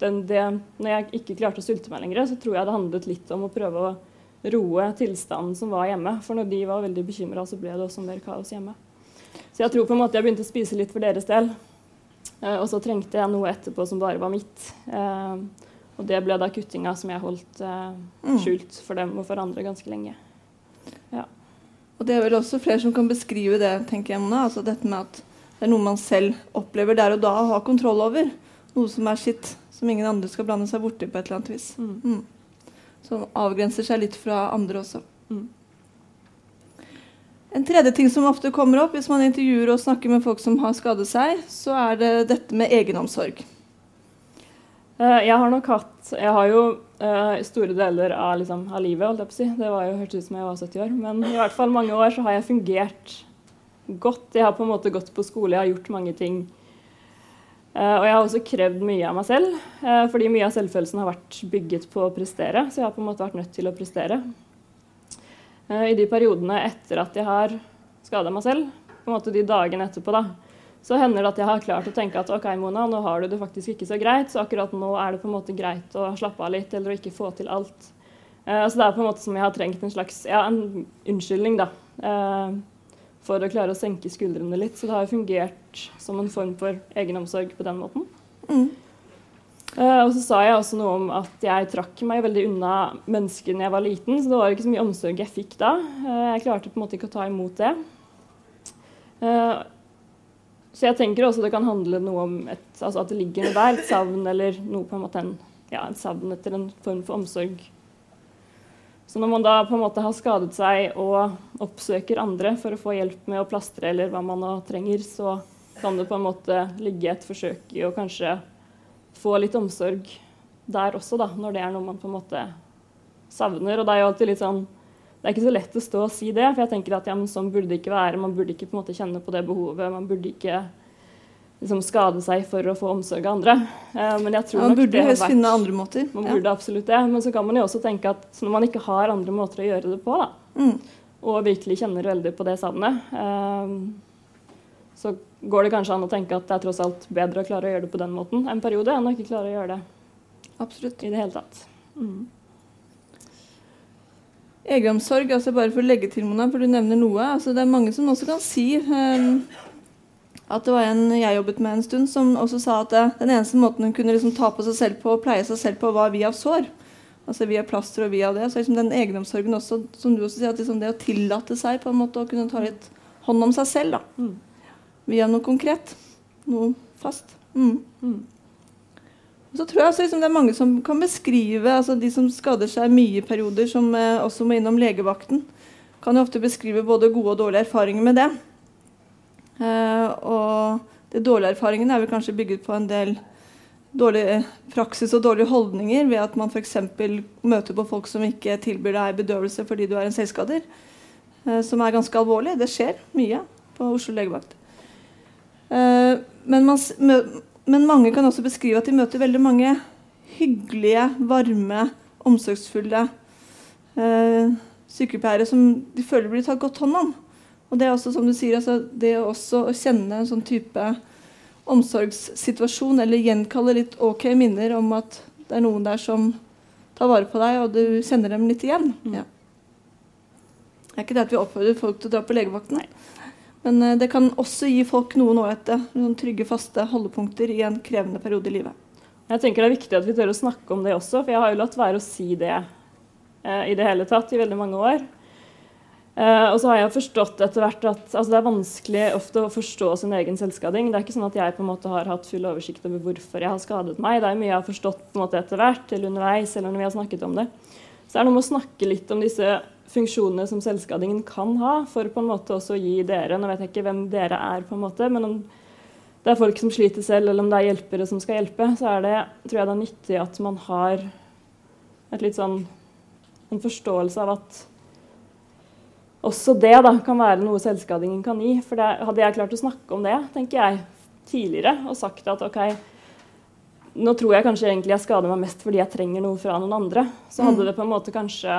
den, det, Når jeg ikke klarte å sulte meg lenger, så tror jeg det handlet litt om å prøve å roe tilstanden som var hjemme. For når de var veldig bekymra, så ble det også mer kaos hjemme. Så jeg tror på en måte jeg begynte å spise litt for deres del. Uh, og så trengte jeg noe etterpå som bare var mitt. Uh, og det ble da kuttinga som jeg holdt uh, skjult for dem og for andre ganske lenge. Ja. Og det er vel også flere som kan beskrive det, tenker jeg, Mona. Altså dette med at det er noe man selv opplever der og da å ha kontroll over. Noe som er sitt, som ingen andre skal blande seg borti på et eller annet vis. Mm. Mm. Som avgrenser seg litt fra andre også. Mm. En tredje ting som ofte kommer opp hvis man intervjuer og snakker med folk som har skadet seg, så er det dette med egenomsorg. Uh, jeg har nok hatt Jeg har jo uh, store deler av, liksom, av livet, holdt jeg på å si. Det var jo hørtes ut som jeg var 70 år. Men i hvert fall mange år så har jeg fungert godt. Jeg har på en måte gått på skole, jeg har gjort mange ting. Uh, og jeg har også krevd mye av meg selv, fordi mye av selvfølelsen har vært bygget på å prestere. Så jeg har på en måte vært nødt til å prestere. I de periodene etter at jeg har skada meg selv, på en måte de dagene etterpå, da, så hender det at jeg har klart å tenke at OK, Mona, nå har du det faktisk ikke så greit, så akkurat nå er det på en måte greit å slappe av litt eller å ikke få til alt. Uh, så det er på en måte som jeg har trengt en slags ja, en unnskyldning, da. Uh, for å klare å senke skuldrene litt. Så det har fungert som en form for egenomsorg på den måten. Mm. Uh, og så sa jeg også noe om at jeg trakk meg veldig unna mennesker da jeg var liten. Så det var ikke så mye omsorg jeg fikk da. jeg klarte på en måte ikke å ta imot det. Så jeg tenker også det kan handle noe om et, altså at det ligger noe der, et savn eller noe på en måte en, ja, et savn etter en form for omsorg. Så når man da på en måte har skadet seg og oppsøker andre for å få hjelp med å plastre eller hva man nå trenger, så kan det på en måte ligge et forsøk i å kanskje få litt omsorg der også, da, når det er noe man på en måte savner. Og det er jo alltid litt sånn det er ikke så lett å stå og si det, for jeg tenker at ja, sånn burde det ikke være. Man burde ikke på en måte kjenne på det behovet. Man burde ikke liksom, skade seg for å få omsorg av andre. Eh, men jeg tror ja, man burde helst finne andre måter. Man ja. burde absolutt det. Men så kan man jo også tenke at når man ikke har andre måter å gjøre det på, da, mm. og virkelig kjenner veldig på det savnet, eh, så går det kanskje an å tenke at det er tross alt bedre å klare å gjøre det på den måten en periode enn å ikke klare å gjøre det Absolutt. i det hele tatt. Mm. Egenomsorg, altså bare for å legge til, Mona, for du nevner noe. altså Det er mange som også kan si um, at det var en jeg jobbet med en stund, som også sa at det, den eneste måten hun kunne liksom ta på seg selv på og pleie seg selv på, var via sår. Altså via plaster og via det. Så liksom den egenomsorgen også, som du også sier, at liksom det å tillate seg på en måte å kunne ta litt hånd om seg selv, da. Mm. Via noe konkret. Noe fast. Mm. Mm. Så tror jeg altså, liksom, Det er mange som kan beskrive altså De som skader seg mye i perioder, som eh, også må innom legevakten, kan jo ofte beskrive både gode og dårlige erfaringer med det. Eh, og de dårlige erfaringene er vel kanskje bygget på en del dårlig eh, praksis og dårlige holdninger ved at man f.eks. møter på folk som ikke tilbyr deg bedøvelse fordi du er en selvskader. Eh, som er ganske alvorlig. Det skjer mye på Oslo legevakt. Eh, men man men mange kan også beskrive at de møter veldig mange hyggelige, varme, omsorgsfulle eh, sykepleiere som de føler blir tatt godt hånd om. Og det er også, som du sier, altså, det å kjenne en sånn type omsorgssituasjon, eller gjenkalle litt OK minner om at det er noen der som tar vare på deg, og du kjenner dem litt igjen. Mm. Ja. Det er ikke det at vi oppfordrer folk til å dra på legevakten. Nei. Men eh, det kan også gi folk noen ålreite, noen trygge, faste holdepunkter i en krevende periode i livet. Jeg tenker Det er viktig at vi tør å snakke om det også, for jeg har jo latt være å si det eh, i det hele tatt i veldig mange år. Eh, og så har jeg forstått etter hvert at altså, det er vanskelig ofte å forstå sin egen selvskading. Det er ikke sånn at jeg på en måte har hatt full oversikt over hvorfor jeg har skadet meg. Det er mye jeg har forstått på en måte etter hvert, eller underveis, eller når vi har snakket om det. Så det er noe med å snakke litt om disse funksjonene som selvskadingen kan ha, for på en måte også å gi dere Nå vet jeg ikke hvem dere er, på en måte, men om det er folk som sliter selv, eller om det er hjelpere som skal hjelpe, så er det, tror jeg det er nyttig at man har et litt sånn en forståelse av at også det da, kan være noe selvskadingen kan gi. For det, hadde jeg klart å snakke om det, tenker jeg, tidligere, og sagt at OK, nå tror jeg kanskje egentlig jeg skader meg mest fordi jeg trenger noe fra noen andre, så hadde mm. det på en måte kanskje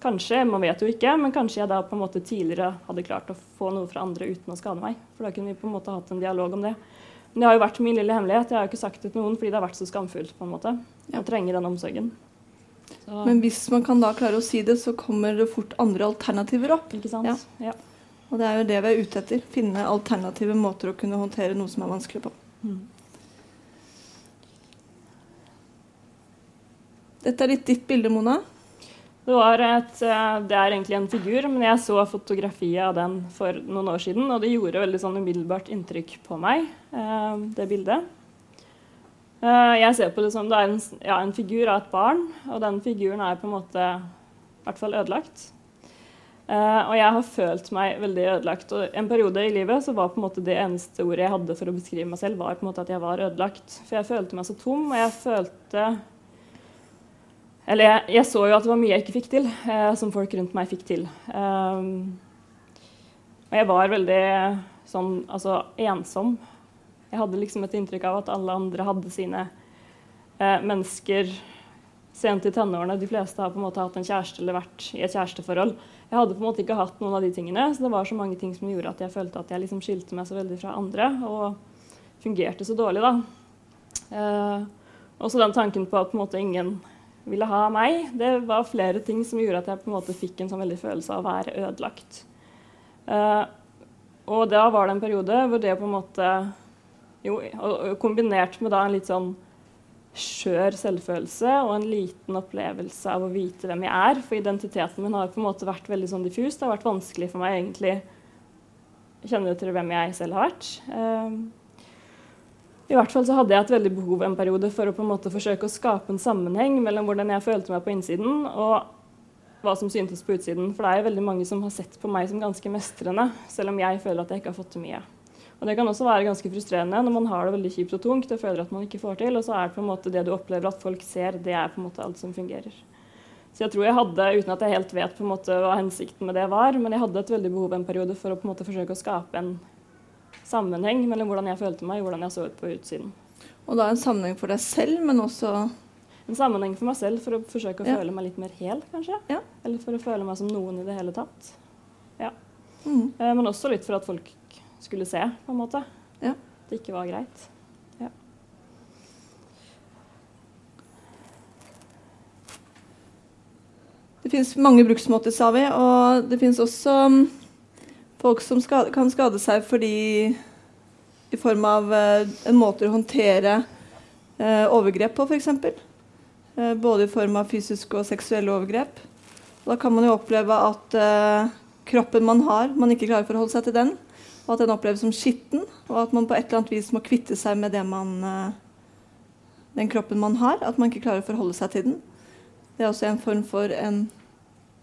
Kanskje, man vet jo ikke, men kanskje jeg da på en måte tidligere hadde klart å få noe fra andre uten å skade meg. For da kunne vi på en måte hatt en dialog om det. Men det har jo vært min lille hemmelighet. Jeg har jo ikke sagt det til noen fordi det har vært så skamfullt på en måte. Å trenge den omsorgen. Så. Men hvis man kan da klare å si det, så kommer det fort andre alternativer opp. Ikke sant? Ja. ja. Og det er jo det vi er ute etter. Finne alternative måter å kunne håndtere noe som er vanskelig på. Mm. Dette er litt ditt bilde, Mona. Det, et, eh, det, er egentlig en figur, men jeg så fotografiet av den for noen år siden, og det gjorde veldig sånn umiddelbart inntrykk på meg, eh, det bildet. Eh, jeg ser på det som det er en, ja, en, figur av et barn, og den figuren er på en måte i hvert fall ødelagt. Uh, og jeg har følt meg veldig ødelagt. Og en periode i livet så var på en måte det eneste ordet jeg hadde for å beskrive meg selv, var på en måte at jeg var ødelagt. For jeg følte meg så tom, og jeg følte Eller jeg, jeg så jo at det var mye jeg ikke fikk til, eh, som folk rundt meg fikk til. Um, og jeg var veldig sånn altså ensom. Jeg hadde liksom et inntrykk av at alle andre hadde sine eh, mennesker sent i tenårene. De fleste har på en måte hatt en kjæreste eller vært i et kjæresteforhold. Jeg hadde på en måte ikke hatt noen av de tingene, så det var så mange ting som gjorde at jeg følte at jeg liksom skilte meg så veldig fra andre og fungerte så dårlig. da. Eh, også den tanken på at på en måte ingen ville ha meg. Det var flere ting som gjorde at jeg på en måte fikk en sånn veldig følelse av å være ødelagt. Uh, og da var det en periode hvor det på en måte jo, Kombinert med da en litt sånn skjør selvfølelse og en liten opplevelse av å vite hvem jeg er. For identiteten min har på en måte vært veldig sånn diffus. Det har vært vanskelig for meg egentlig å kjenne til hvem jeg selv har vært. Um, I hvert fall så hadde jeg et veldig behov en periode for å på en måte forsøke å skape en sammenheng mellom hvordan jeg følte meg på innsiden, og hva som syntes på utsiden. For det er jo veldig mange som har sett på meg som ganske mestrende, selv om jeg føler at jeg ikke har fått til mye. Og Det kan også være ganske frustrerende når man har det veldig kjipt og tungt og føler at man ikke får til, og så er det på en måte det du opplever at folk ser, det er på en måte alt som fungerer. Så jeg tror jeg hadde, uten at jeg helt vet på en måte hva hensikten med det var, men jeg hadde et veldig behov en periode for å på en måte forsøke å skape en sammenheng mellom hvordan jeg følte meg og hvordan jeg så ut på utsiden. Og da en sammenheng for deg selv, men også En sammenheng for meg selv for å forsøke å ja. føle meg litt mer hel, kanskje. Ja. Eller for å føle meg som noen i det hele tatt. Ja. Mm. Eh, men også litt for at folk skulle se, på en måte. Ja. Det ikke var greit. Ja. Det fins mange bruksmåter, sa vi, og det fins også um, folk som skade, kan skade seg fordi i form av uh, en måte å håndtere uh, overgrep på, f.eks. Uh, både i form av fysiske og seksuelle overgrep. da kan man jo oppleve at uh, kroppen man har, man ikke klarer å forholde seg til den og at den oppleves som skitten, og at man på et eller annet vis må kvitte seg med man, eh, den kroppen man har. At man ikke klarer å forholde seg til den. Det er også en form for en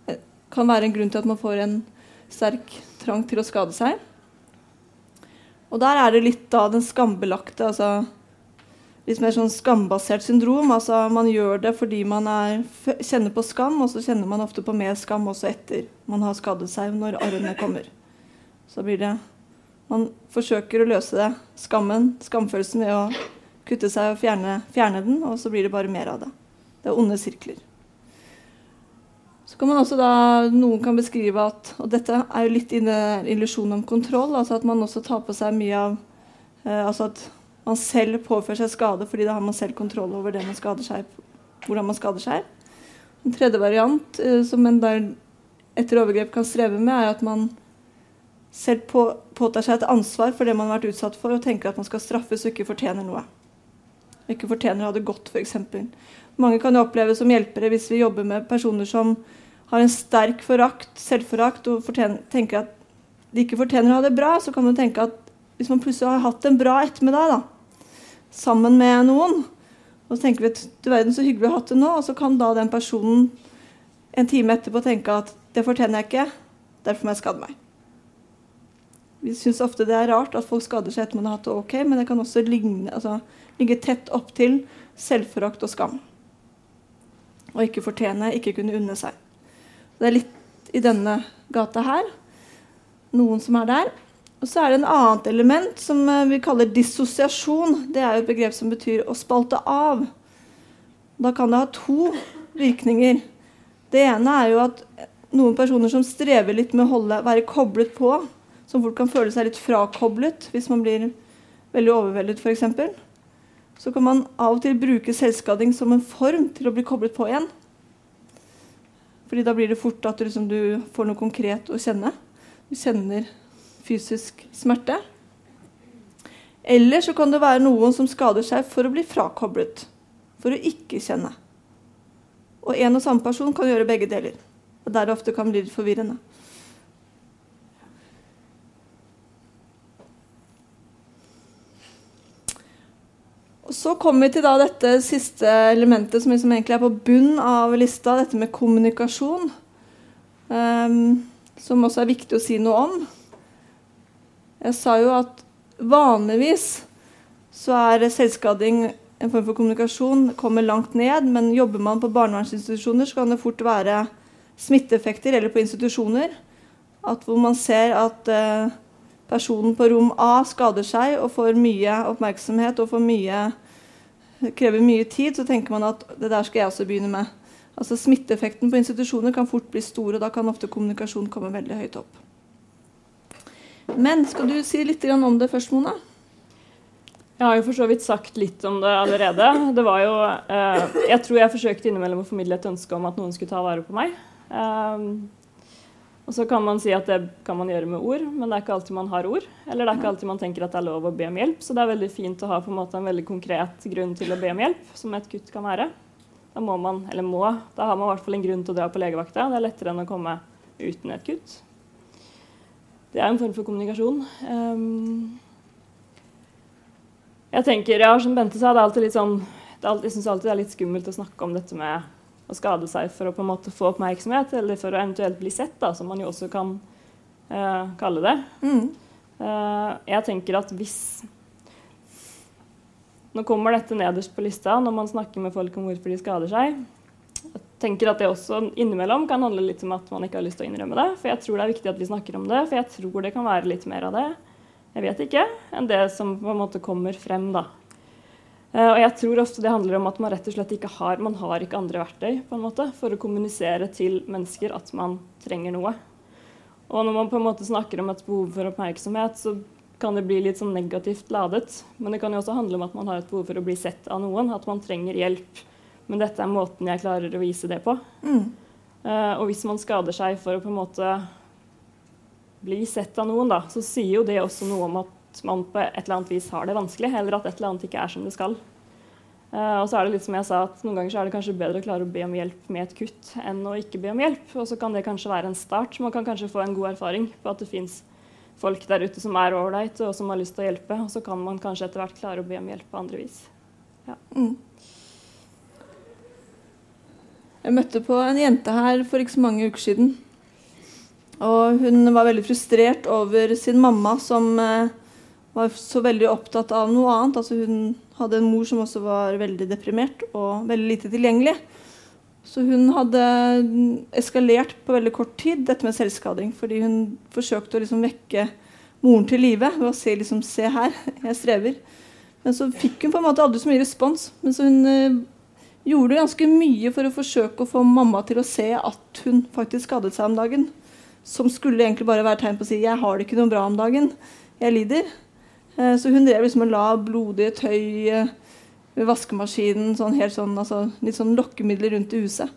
eh, Kan være en grunn til at man får en sterk trang til å skade seg. Og der er det litt av den skambelagte, altså litt mer sånn skambasert syndrom. altså Man gjør det fordi man er, kjenner på skam, og så kjenner man ofte på mer skam også etter man har skadet seg, når arrene kommer. Så blir det man forsøker å løse det, skammen, skamfølelsen, ved å kutte seg og fjerne, fjerne, den, og så blir det bare mer av det. Det er onde sirkler. Kan man også da, Noen kan beskrive at Og dette er jo litt illusjon om kontroll. altså At man også tar på seg mye av eh, altså At man selv påfører seg skade fordi da har man selv kontroll over det man skader seg, hvordan man skader seg. En tredje variant eh, som en der etter overgrep kan streve med, er at man selv på, påtar seg et ansvar for det man har vært utsatt for, og tenker at man skal straffes og ikke fortjener noe. Ikke fortjener å ha det godt, f.eks. Mange kan jo oppleve som hjelpere hvis vi jobber med personer som har en sterk forakt, selvforakt og tenker at de ikke fortjener å ha det bra, så kan man tenke at hvis man plutselig har hatt en bra ettermiddag da, sammen med noen, og så tenker vi at du verden så hyggelig å ha hatt det nå, og så kan da den personen en time etterpå tenke at det fortjener jeg ikke, derfor må jeg skade meg. Vi syns ofte det er rart at folk skader seg etter man har hatt det ok, men det kan også ligne, altså, ligge tett opp til selvforakt og skam. Og ikke fortjene, ikke kunne unne seg. Det er litt i denne gata her. Noen som er der. Og så er det en annet element som eh, vi kaller dissosiasjon. Det er jo et begrep som betyr å spalte av. Da kan det ha to virkninger. Det ene er jo at noen personer som strever litt med å holde, være koblet på, som fort kan føle seg litt frakoblet hvis man blir veldig overveldet f.eks. Så kan man av og til bruke selvskading som en form til å bli koblet på igjen. Fordi da blir det fort at du, liksom, du får noe konkret å kjenne. Du kjenner fysisk smerte. Eller så kan det være noen som skader seg for å bli frakoblet. For å ikke kjenne. Og en og samme person kan gjøre begge deler. Og der det ofte kan bli litt forvirrende. Så kommer vi til dette siste elementet som liksom egentlig er på bunn av lista, dette med kommunikasjon. Um, som også er viktig å si noe om. Jeg sa jo at vanligvis så er selvskading en form for kommunikasjon, kommer langt ned. Men jobber man på barnevernsinstitusjoner, så kan det fort være smitteeffekter, eller på institusjoner, at hvor man ser at eh, personen på rom A skader seg og får mye oppmerksomhet og mye, krever mye tid, så tenker man at det der skal jeg også begynne med. Altså Smitteeffekten på institusjoner kan fort bli stor, og da kan ofte kommunikasjon komme veldig høyt opp. Men skal du si litt om det først, Mona? Jeg har jo for så vidt sagt litt om det allerede. Det var jo, eh, jeg tror jeg forsøkte innimellom å formidle et ønske om at noen skulle ta vare på meg. Eh, og så kan man si at det kan man gjøre med ord, men det er ikke alltid man har ord. Eller det er ikke alltid man tenker at det er lov å be om hjelp. Så det er veldig fint å ha en, en veldig konkret grunn til å be om hjelp, som et kutt kan være. Da må man, eller må, da har man i hvert fall en grunn til å dra på legevakta. Det er lettere enn å komme uten et kutt. Det er en form for kommunikasjon. Um, jeg tenker, ja, som Bente sa, det er alltid litt sånn, alltid, jeg syns alltid det er litt skummelt å snakke om dette med å skade seg for å på en måte få oppmerksomhet, eller for å eventuelt bli sett, da, som man jo også kan uh, kalle det. Mm. Uh, jeg tenker at hvis nå kommer dette nederst på lista når man snakker med folk om hvorfor de skader seg. Jeg tenker at det også innimellom kan handle litt om at man ikke har lyst til å innrømme det. For jeg tror det er viktig at vi snakker om det, for jeg tror det kan være litt mer av det jeg vet ikke, enn det som på en måte kommer frem. da. Uh, og jeg tror ofte det handler om at man rett og slett ikke har man har ikke andre verktøy på en måte, for å kommunisere til mennesker at man trenger noe. Og når man på en måte snakker om et behov for oppmerksomhet, så kan det bli litt sånn negativt ladet. Men det kan jo også handle om at man har et behov for å bli sett av noen, at man trenger hjelp. Men dette er måten jeg klarer å vise det på. Mm. Uh, og hvis man skader seg for å på en måte bli sett av noen, da, så sier jo det også noe om at man på et eller annet vis har det vanskelig, eller at et eller annet ikke er som det skal. Uh, og så er det litt som jeg sa, at Noen ganger er det kanskje bedre å klare å be om hjelp med et kutt enn å ikke be om hjelp. Og så kan det kanskje være en start. Man kan kanskje få en god erfaring på at det fins folk der ute som er ålreite og som har lyst til å hjelpe. Og så kan man kanskje etter hvert klare å be om hjelp på andre vis. Ja. Mm. Jeg møtte på en jente her for ikke så mange uker siden. Og hun var veldig frustrert over sin mamma, som eh, var så veldig opptatt av noe annet. Altså hun hadde en mor som også var veldig deprimert og veldig lite tilgjengelig. Så hun hadde eskalert på veldig kort tid, dette med selvskading. Fordi hun forsøkte å liksom vekke moren til live ved å si liksom, se her, jeg strever. Men så fikk hun på en måte aldri så mye respons. Men så hun uh, gjorde ganske mye for å forsøke å få mamma til å se at hun faktisk skadet seg om dagen. Som skulle egentlig bare være tegn på å si 'jeg har det ikke noe bra om dagen', jeg lider. Uh, så hun drev liksom og la blodige tøy ved vaskemaskinen. Sånn, helt sånn, altså, litt sånn lokkemidler rundt i huset.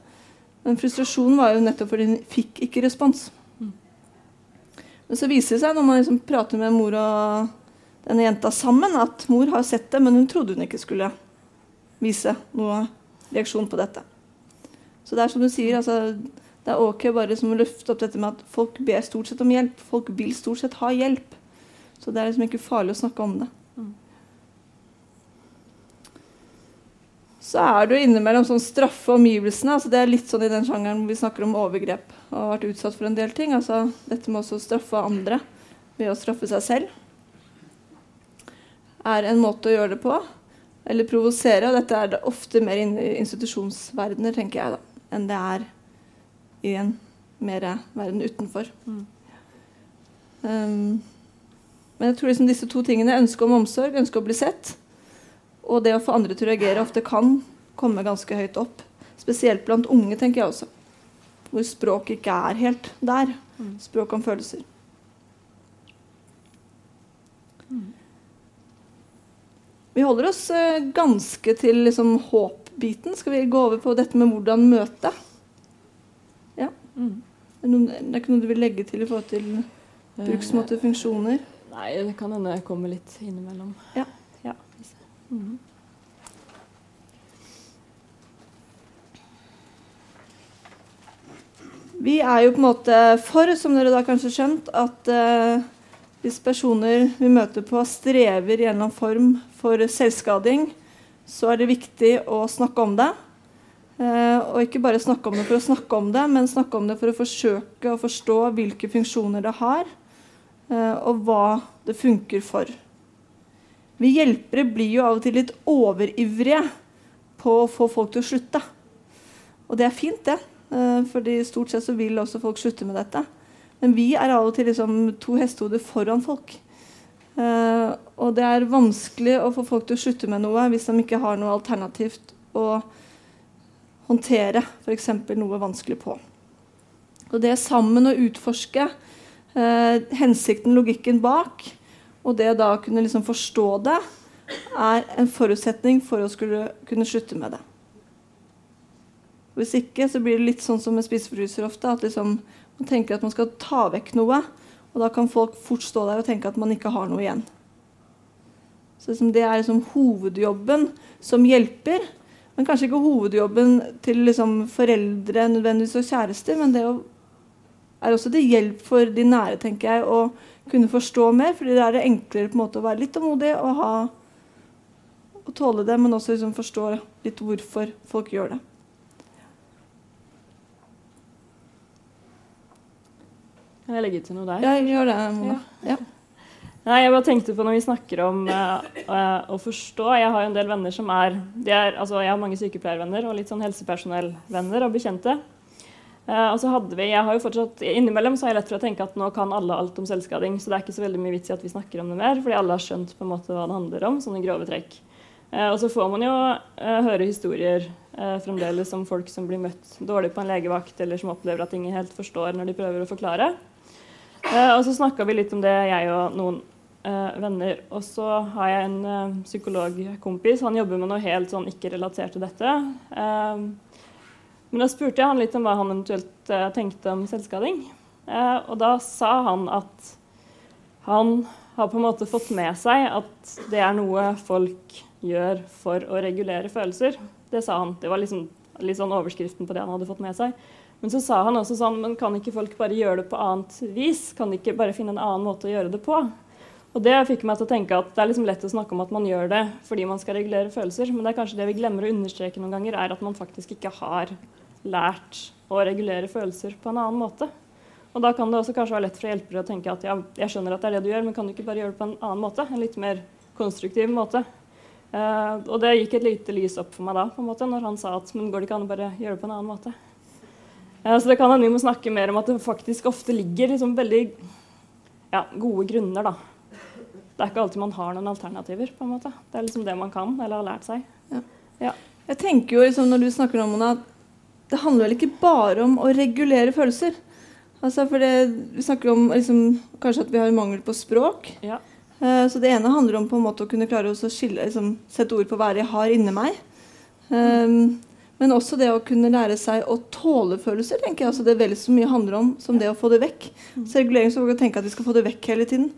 Men frustrasjonen var jo nettopp fordi hun fikk ikke respons. Mm. Men så viser det seg når man liksom prater med mor og denne jenta sammen, at mor har sett det, men hun trodde hun ikke skulle vise noe reaksjon på dette. Så det er som du sier, altså, det er ok bare liksom å løfte opp dette med at folk ber stort sett om hjelp. Folk vil stort sett ha hjelp. Så det er liksom ikke farlig å snakke om det. Så er det jo innimellom sånn straffe omgivelsene. Altså det er litt sånn i den sjangeren hvor vi snakker om overgrep og har vært utsatt for en del ting. Altså dette med å straffe andre ved å straffe seg selv er en måte å gjøre det på. Eller provosere. Og dette er det ofte mer i institusjonsverdener, tenker jeg, da, enn det er i en mer verden utenfor. Mm. Um, men jeg tror liksom disse to tingene, ønsket om omsorg, ønsket å bli sett, og det å få andre til å reagere ofte kan komme ganske høyt opp. Spesielt blant unge, tenker jeg også. Hvor språk ikke er helt der. Mm. Språk om følelser. Mm. Vi holder oss uh, ganske til liksom, håpbiten. Skal vi gå over på dette med hvordan møte? Ja. Mm. Det er ikke noe du vil legge til i forhold til bruksmåte, funksjoner? Nei, det kan hende jeg kommer litt innimellom. Ja. Mm. Vi er jo på en måte for, som dere da kanskje har skjønt, at uh, hvis personer vi møter på strever i en eller annen form for selvskading, så er det viktig å snakke om det. Eh, og ikke bare snakke om det for å snakke om det, men snakke om det for å forsøke å forstå hvilke funksjoner det har, eh, og hva det funker for. Vi hjelpere blir jo av og til litt overivrige på å få folk til å slutte. Og det er fint, det. Eh, fordi stort sett så vil også folk slutte med dette. Men vi er av og til liksom to hestehoder foran folk. Uh, og det er vanskelig å få folk til å slutte med noe hvis de ikke har noe alternativt å håndtere f.eks. noe vanskelig på. Og det sammen å utforske hensikten, logikken bak, og det da å kunne liksom forstå det, er en forutsetning for å skulle kunne slutte med det. Hvis ikke så blir det litt sånn som med spiseforstyrrelser ofte. at liksom man tenker at man skal ta vekk noe, og da kan folk fort stå der og tenke at man ikke har noe igjen. Så liksom det er liksom hovedjobben som hjelper, men kanskje ikke hovedjobben til liksom foreldre nødvendigvis og kjærester, men det er også til hjelp for de nære, tenker jeg, å kunne forstå mer. fordi det er det enklere på en måte å være litt tålmodig og, ha, tåle det, men også liksom forstå litt hvorfor folk gjør det. Kan jeg legge til noe der? Ja, gjør det. Mona. Ja. Nei, jeg bare tenkte på Når vi snakker om uh, å forstå Jeg har jo en del venner som er, er altså Jeg har mange sykepleiervenner og litt sånn helsepersonellvenner og bekjente. Uh, og så hadde vi, jeg har jo fortsatt, Innimellom så har jeg lett for å tenke at nå kan alle alt om selvskading. Så det er ikke så veldig mye vits i at vi snakker om det mer, fordi alle har skjønt på en måte hva det handler om. sånne grove trekk. og så får man jo høre historier fremdeles om folk som blir møtt dårlig på en legevakt, eller som opplever at ingen helt forstår når de prøver å forklare. Og så snakka vi litt om det, jeg og noen venner. Og så har jeg en psykologkompis. Han jobber med noe helt sånn ikke relatert til dette. Men da spurte jeg han litt om hva han eventuelt tenkte om selvskading. og da sa han at han har på en måte fått med seg at det er noe folk gjør for å regulere følelser. Det sa han. Det var liksom, litt sånn overskriften på det han hadde fått med seg. Men så sa han også sånn Men kan ikke folk bare gjøre det på annet vis? Kan de ikke bare finne en annen måte å gjøre det på? Og det fikk meg til å tenke at det er liksom lett å snakke om at man gjør det fordi man skal regulere følelser, men det er kanskje det vi glemmer å understreke noen ganger, er at man faktisk ikke har lært å regulere følelser på en annen måte. Og da kan det også kanskje være lett for hjelpere å tenke at ja, jeg skjønner at det er det du gjør, men kan du ikke bare gjøre det på en annen måte? En litt mer konstruktiv måte. Uh, og det gikk et lite lys opp for meg da, på en måte, når han sa at men går det ikke an å bare gjøre det på en annen måte? Så det kan hende vi må snakke mer om at det faktisk ofte ligger liksom veldig ja, gode grunner. da. Det er ikke alltid man har noen alternativer. på en måte. Det er liksom det man kan eller har lært seg. Ja. Ja. Jeg tenker jo liksom, Når du snakker om det, at det handler vel ikke bare om å regulere følelser. Altså for det, Vi snakker om liksom, kanskje at vi har mangel på språk. Ja. Uh, så Det ene handler om på en måte å kunne klare å skille, liksom, sette ord på hva jeg har inni meg. Um, men også det å kunne lære seg å tåle følelser. tenker jeg. Altså det veldig så mye handler om som det å få det vekk. Mm. Så regulering så tenke at vi skal få det vekk hele tiden.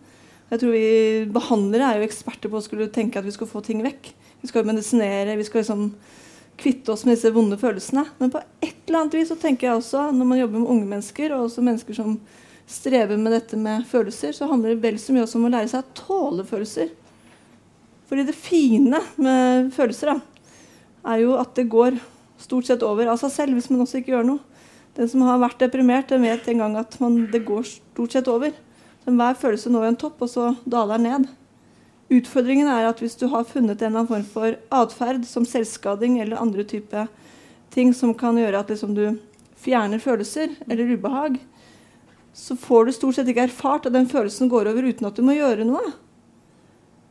Jeg tror vi Behandlere er jo eksperter på å skulle tenke at vi skal få ting vekk. Vi skal medisinere, vi skal liksom kvitte oss med disse vonde følelsene. Men på et eller annet vis så tenker jeg også, når man jobber med unge mennesker, og også mennesker som strever med dette med følelser, så handler det vel så mye også om å lære seg å tåle følelser. Fordi det fine med følelser da, er jo at det går stort sett over av seg selv hvis man også ikke gjør noe. Den som har vært deprimert, den vet en gang at man, det går stort sett over. Så hver følelse når en topp, og så daler den ned. Utfordringen er at hvis du har funnet en eller annen form for atferd, som selvskading eller andre typer ting som kan gjøre at liksom du fjerner følelser eller ubehag, så får du stort sett ikke erfart at den følelsen går over uten at du må gjøre noe.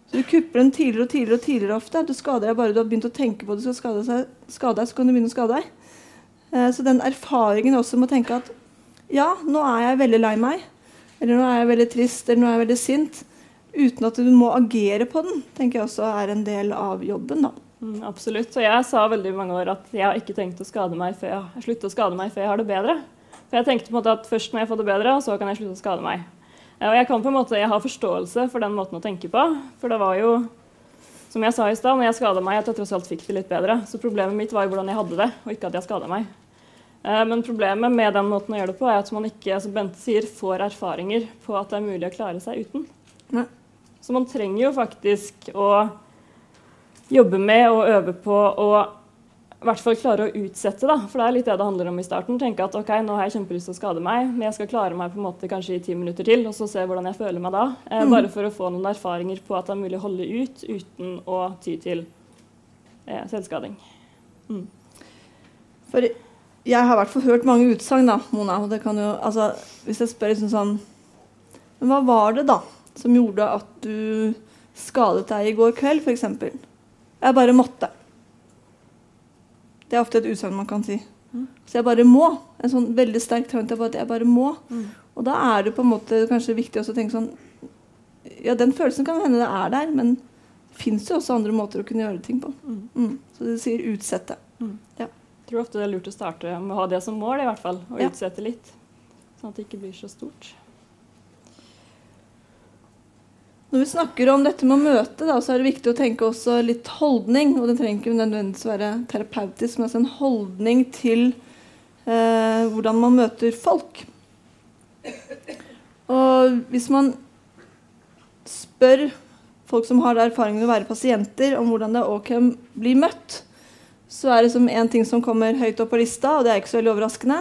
Så du kupper den tidligere og tidligere og tidligere ofte. Du skader deg bare du har begynt å tenke på at du skal skade, seg, skade deg, så kan du begynne å skade deg. Eh, så den erfaringen også med å tenke at ja, nå er jeg veldig lei meg, eller nå er jeg veldig trist, eller nå er jeg veldig sint, uten at du må agere på den, tenker jeg også er en del av jobben. da. Mm, absolutt. Og jeg sa veldig mange år at jeg har ikke tenkt å skade meg før jeg slutter å skade meg før jeg har det bedre. For jeg tenkte på en måte at først når jeg får det bedre, så kan jeg slutte å skade meg. Og jeg kan på en måte, jeg har forståelse for den måten å tenke på. For det var jo, som jeg sa i stad, når jeg skada meg, at jeg tross alt fikk det litt bedre. Så problemet mitt var jo hvordan jeg hadde det, og ikke at jeg skada meg. Eh, men problemet med den måten å gjøre det på, er at man ikke som Bente sier, får erfaringer på at det er mulig å klare seg uten. Ne. Så man trenger jo faktisk å jobbe med og øve på å i hvert fall klare å utsette, da. For det er litt det det handler om i starten. Tenke at ok, nå har jeg kjempelyst til å skade meg, men jeg skal klare meg på en måte kanskje i ti minutter til, og så se hvordan jeg føler meg da. Eh, mm. Bare for å få noen erfaringer på at det er mulig å holde ut uten å ty til eh, selvskading. Mm. For jeg har i hvert fall hørt mange utsagn, da, Mona. og det kan jo, altså, Hvis jeg spør liksom sånn Men hva var det da som gjorde at du skadet deg i går kveld, f.eks.? Jeg bare måtte. Det er ofte et utsagn man kan si. Mm. Så jeg bare må. En sånn veldig sterk trang til at jeg bare må. Mm. Og da er det på en måte kanskje viktig å tenke sånn Ja, den følelsen kan hende det er der, men det fins jo også andre måter å kunne gjøre ting på. Mm. mm. Så det sier utsette. Mm. Ja. Jeg tror ofte det er lurt å starte med å ha det som mål, i hvert fall. Og ja. utsette litt. Sånn at det ikke blir så stort. Når vi snakker om dette med å møte, da, så er det viktig å tenke også litt holdning. Og det trenger ikke nødvendigvis være terapeutisk, men altså en holdning til eh, hvordan man møter folk. Og hvis man spør folk som har erfaring med å være pasienter, om hvordan det er ok å bli møtt, så er det som en ting som kommer høyt opp på lista, og det er ikke så veldig overraskende,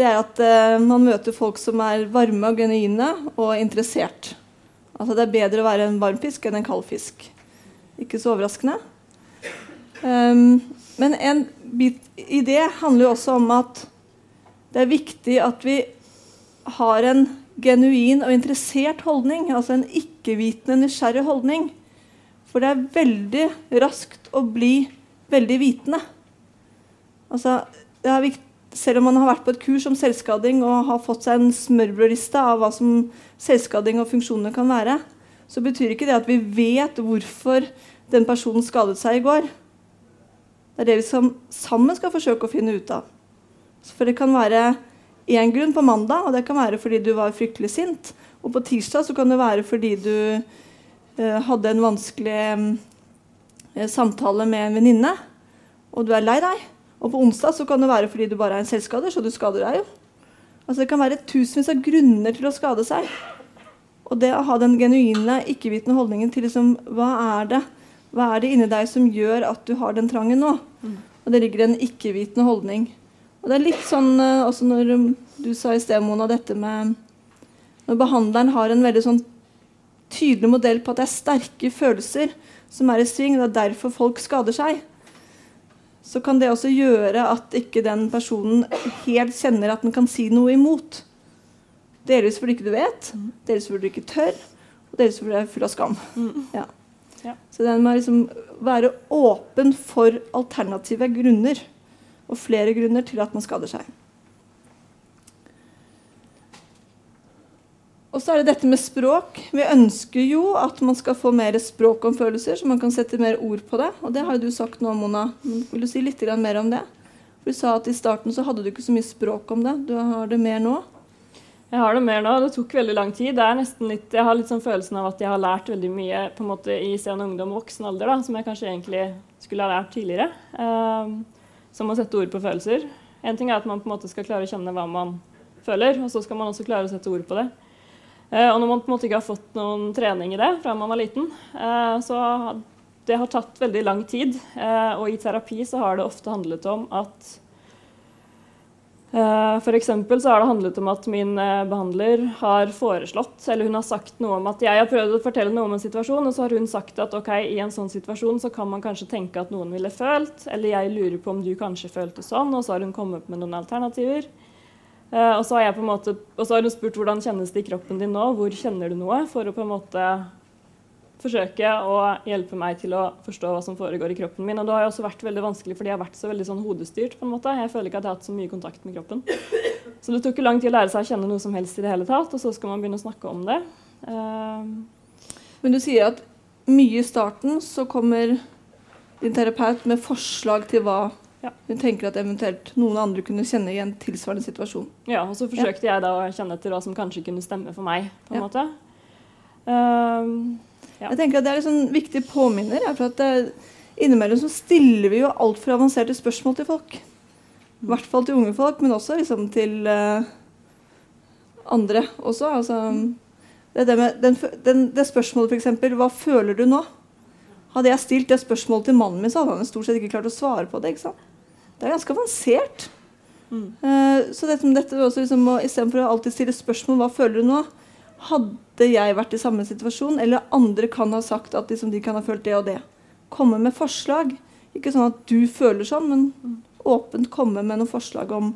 det er at eh, man møter folk som er varme og genuine og interessert. Altså det er bedre å være en varm fisk enn en kald fisk. Ikke så overraskende. Um, men en bit i det handler jo også om at det er viktig at vi har en genuin og interessert holdning. Altså en ikke-vitende, nysgjerrig holdning. For det er veldig raskt å bli veldig vitende. Altså, det er viktig selv om man har vært på et kurs om selvskading og har fått seg en smørbrødliste av hva som selvskading og funksjoner kan være, så betyr ikke det at vi vet hvorfor den personen skadet seg i går. Det er det vi sammen skal forsøke å finne ut av. For det kan være én grunn på mandag, og det kan være fordi du var fryktelig sint. Og på tirsdag så kan det være fordi du eh, hadde en vanskelig eh, samtale med en venninne, og du er lei deg. Og på onsdag så kan det være fordi du bare er en selvskader, så du skader deg jo. Altså Det kan være tusenvis av grunner til å skade seg. Og det å ha den genuine, ikke-vitende holdningen til liksom, hva er det hva er det inni deg som gjør at du har den trangen nå? Mm. Og det ligger en ikke-vitende holdning. Og det er litt sånn uh, også når um, du sa i sted, Mona, dette med Når behandleren har en veldig sånn tydelig modell på at det er sterke følelser som er i sving, det er derfor folk skader seg så kan det også gjøre at ikke den personen helt kjenner at den kan si noe imot. Delvis fordi ikke du vet, delvis fordi du ikke tør, og delvis fordi du er full av skam. Mm. Ja. Ja. Så den må liksom være åpen for alternative grunner, og flere grunner til at man skader seg. Og så er det dette med språk. Vi ønsker jo at man skal få mer språk om følelser, så man kan sette mer ord på det. Og det har du sagt nå, Mona. Vil du si litt mer om det? For Du sa at i starten så hadde du ikke så mye språk om det. Du har det mer nå? Jeg har det mer nå. Det tok veldig lang tid. Litt, jeg har litt sånn følelsen av at jeg har lært veldig mye på en måte i sen ungdom og voksen alder, da, som jeg kanskje egentlig skulle ha lært tidligere. Um, som å sette ord på følelser. En ting er at man på en måte skal klare å kjenne hva man føler, og så skal man også klare å sette ord på det. Eh, og når man på en måte ikke har fått noen trening i det fra man var liten, eh, så det har tatt veldig lang tid. Eh, og i terapi så har det ofte handlet om at F.eks. så har det handlet om at min behandler har foreslått, eller hun har sagt noe om at jeg har prøvd å fortelle noe om en situasjon, og så har hun sagt at ok, i en sånn situasjon så kan man kanskje tenke at noen ville følt, eller jeg lurer på om du kanskje følte sånn, og så har hun kommet med noen alternativer. Uh, og, så har måte, og så har hun spurt hvordan kjennes det i kroppen din nå, hvor kjenner du noe? For å på en måte forsøke å hjelpe meg til å forstå hva som foregår i kroppen min. Og det har jo også vært veldig vanskelig, fordi jeg har vært så veldig sånn hodestyrt. på en måte. Jeg føler ikke at jeg har hatt så mye kontakt med kroppen. Så det tok jo lang tid å lære seg å kjenne noe som helst i det hele tatt, og så skal man begynne å snakke om det. Uh, Men du sier at mye i starten så kommer din terapeut med forslag til hva ja. Hun tenker at eventuelt noen andre kunne kjenne igjen tilsvarende situasjon. Ja, og så forsøkte ja. jeg da å kjenne etter hva som kanskje kunne stemme for meg. på en ja. måte. Um, ja. Jeg tenker at Det er en sånn viktig påminner. for at det, Innimellom så stiller vi jo altfor avanserte spørsmål til folk. I hvert fall til unge folk, men også liksom til uh, andre også. Altså, det, det, med, den, den, det spørsmålet f.eks.: Hva føler du nå? Hadde jeg stilt det spørsmålet til mannen min, så hadde han stort sett ikke klart å svare på det. ikke sant? Det er ganske avansert. Mm. Uh, så dette, dette også liksom, Istedenfor å alltid stille spørsmål hva føler du nå, hadde jeg vært i samme situasjon, eller andre kan ha sagt at liksom, de kan ha følt det og det. Komme med forslag. Ikke sånn at du føler sånn, men mm. åpent komme med noen forslag om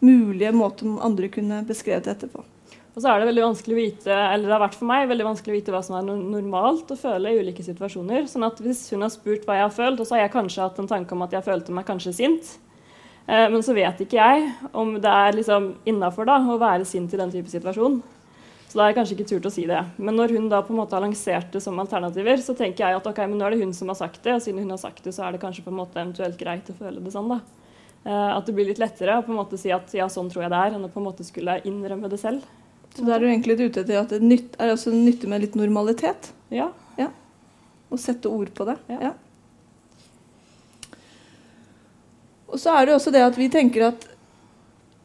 mulige måter andre kunne beskrevet dette på. Og så er det veldig vanskelig å vite, eller det har vært for meg veldig vanskelig å vite hva som er normalt å føle i ulike situasjoner. Sånn at Hvis hun har spurt hva jeg har følt, og så har jeg kanskje hatt en tanke om at jeg følte meg kanskje sint, eh, men så vet ikke jeg om det er liksom innafor å være sint i den type situasjon. Så da har jeg kanskje ikke turt å si det. Men når hun da på en måte har lansert det som alternativer, så tenker jeg at ok, men nå er det hun som har sagt det, og siden hun har sagt det, så er det kanskje på en måte eventuelt greit å føle det sånn. da. Eh, at det blir litt lettere å på en måte si at ja, sånn tror jeg det er, enn å på en måte skulle innrømme det selv. Så da er du egentlig litt ute etter at det nytt, er også nyttig med litt normalitet? Ja. ja. Og sette ord på det? Ja. ja. Og så er det også det at vi tenker at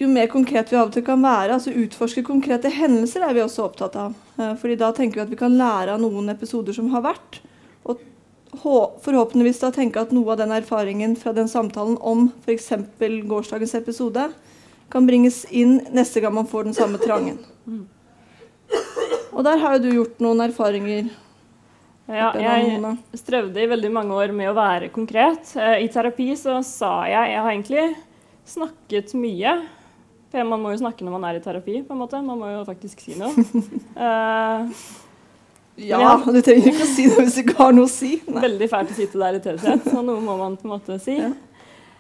jo mer konkret vi av og til kan være, altså utforske konkrete hendelser, er vi også opptatt av. Eh, fordi da tenker vi at vi kan lære av noen episoder som har vært. Og forhåpentligvis da tenke at noe av den erfaringen fra den samtalen om f.eks. gårsdagens episode kan bringes inn neste gang man får den samme trangen. Og der har jo du gjort noen erfaringer. Ja, jeg strevde i veldig mange år med å være konkret. Eh, I terapi så sa jeg Jeg har egentlig snakket mye. For man må jo snakke når man er i terapi, på en måte. Man må jo faktisk si noe. uh, ja, ja, du trenger ikke å si noe hvis du ikke har noe å si. Nei. Veldig fælt å sitte der i taushet, så noe må man på en måte si. Ja.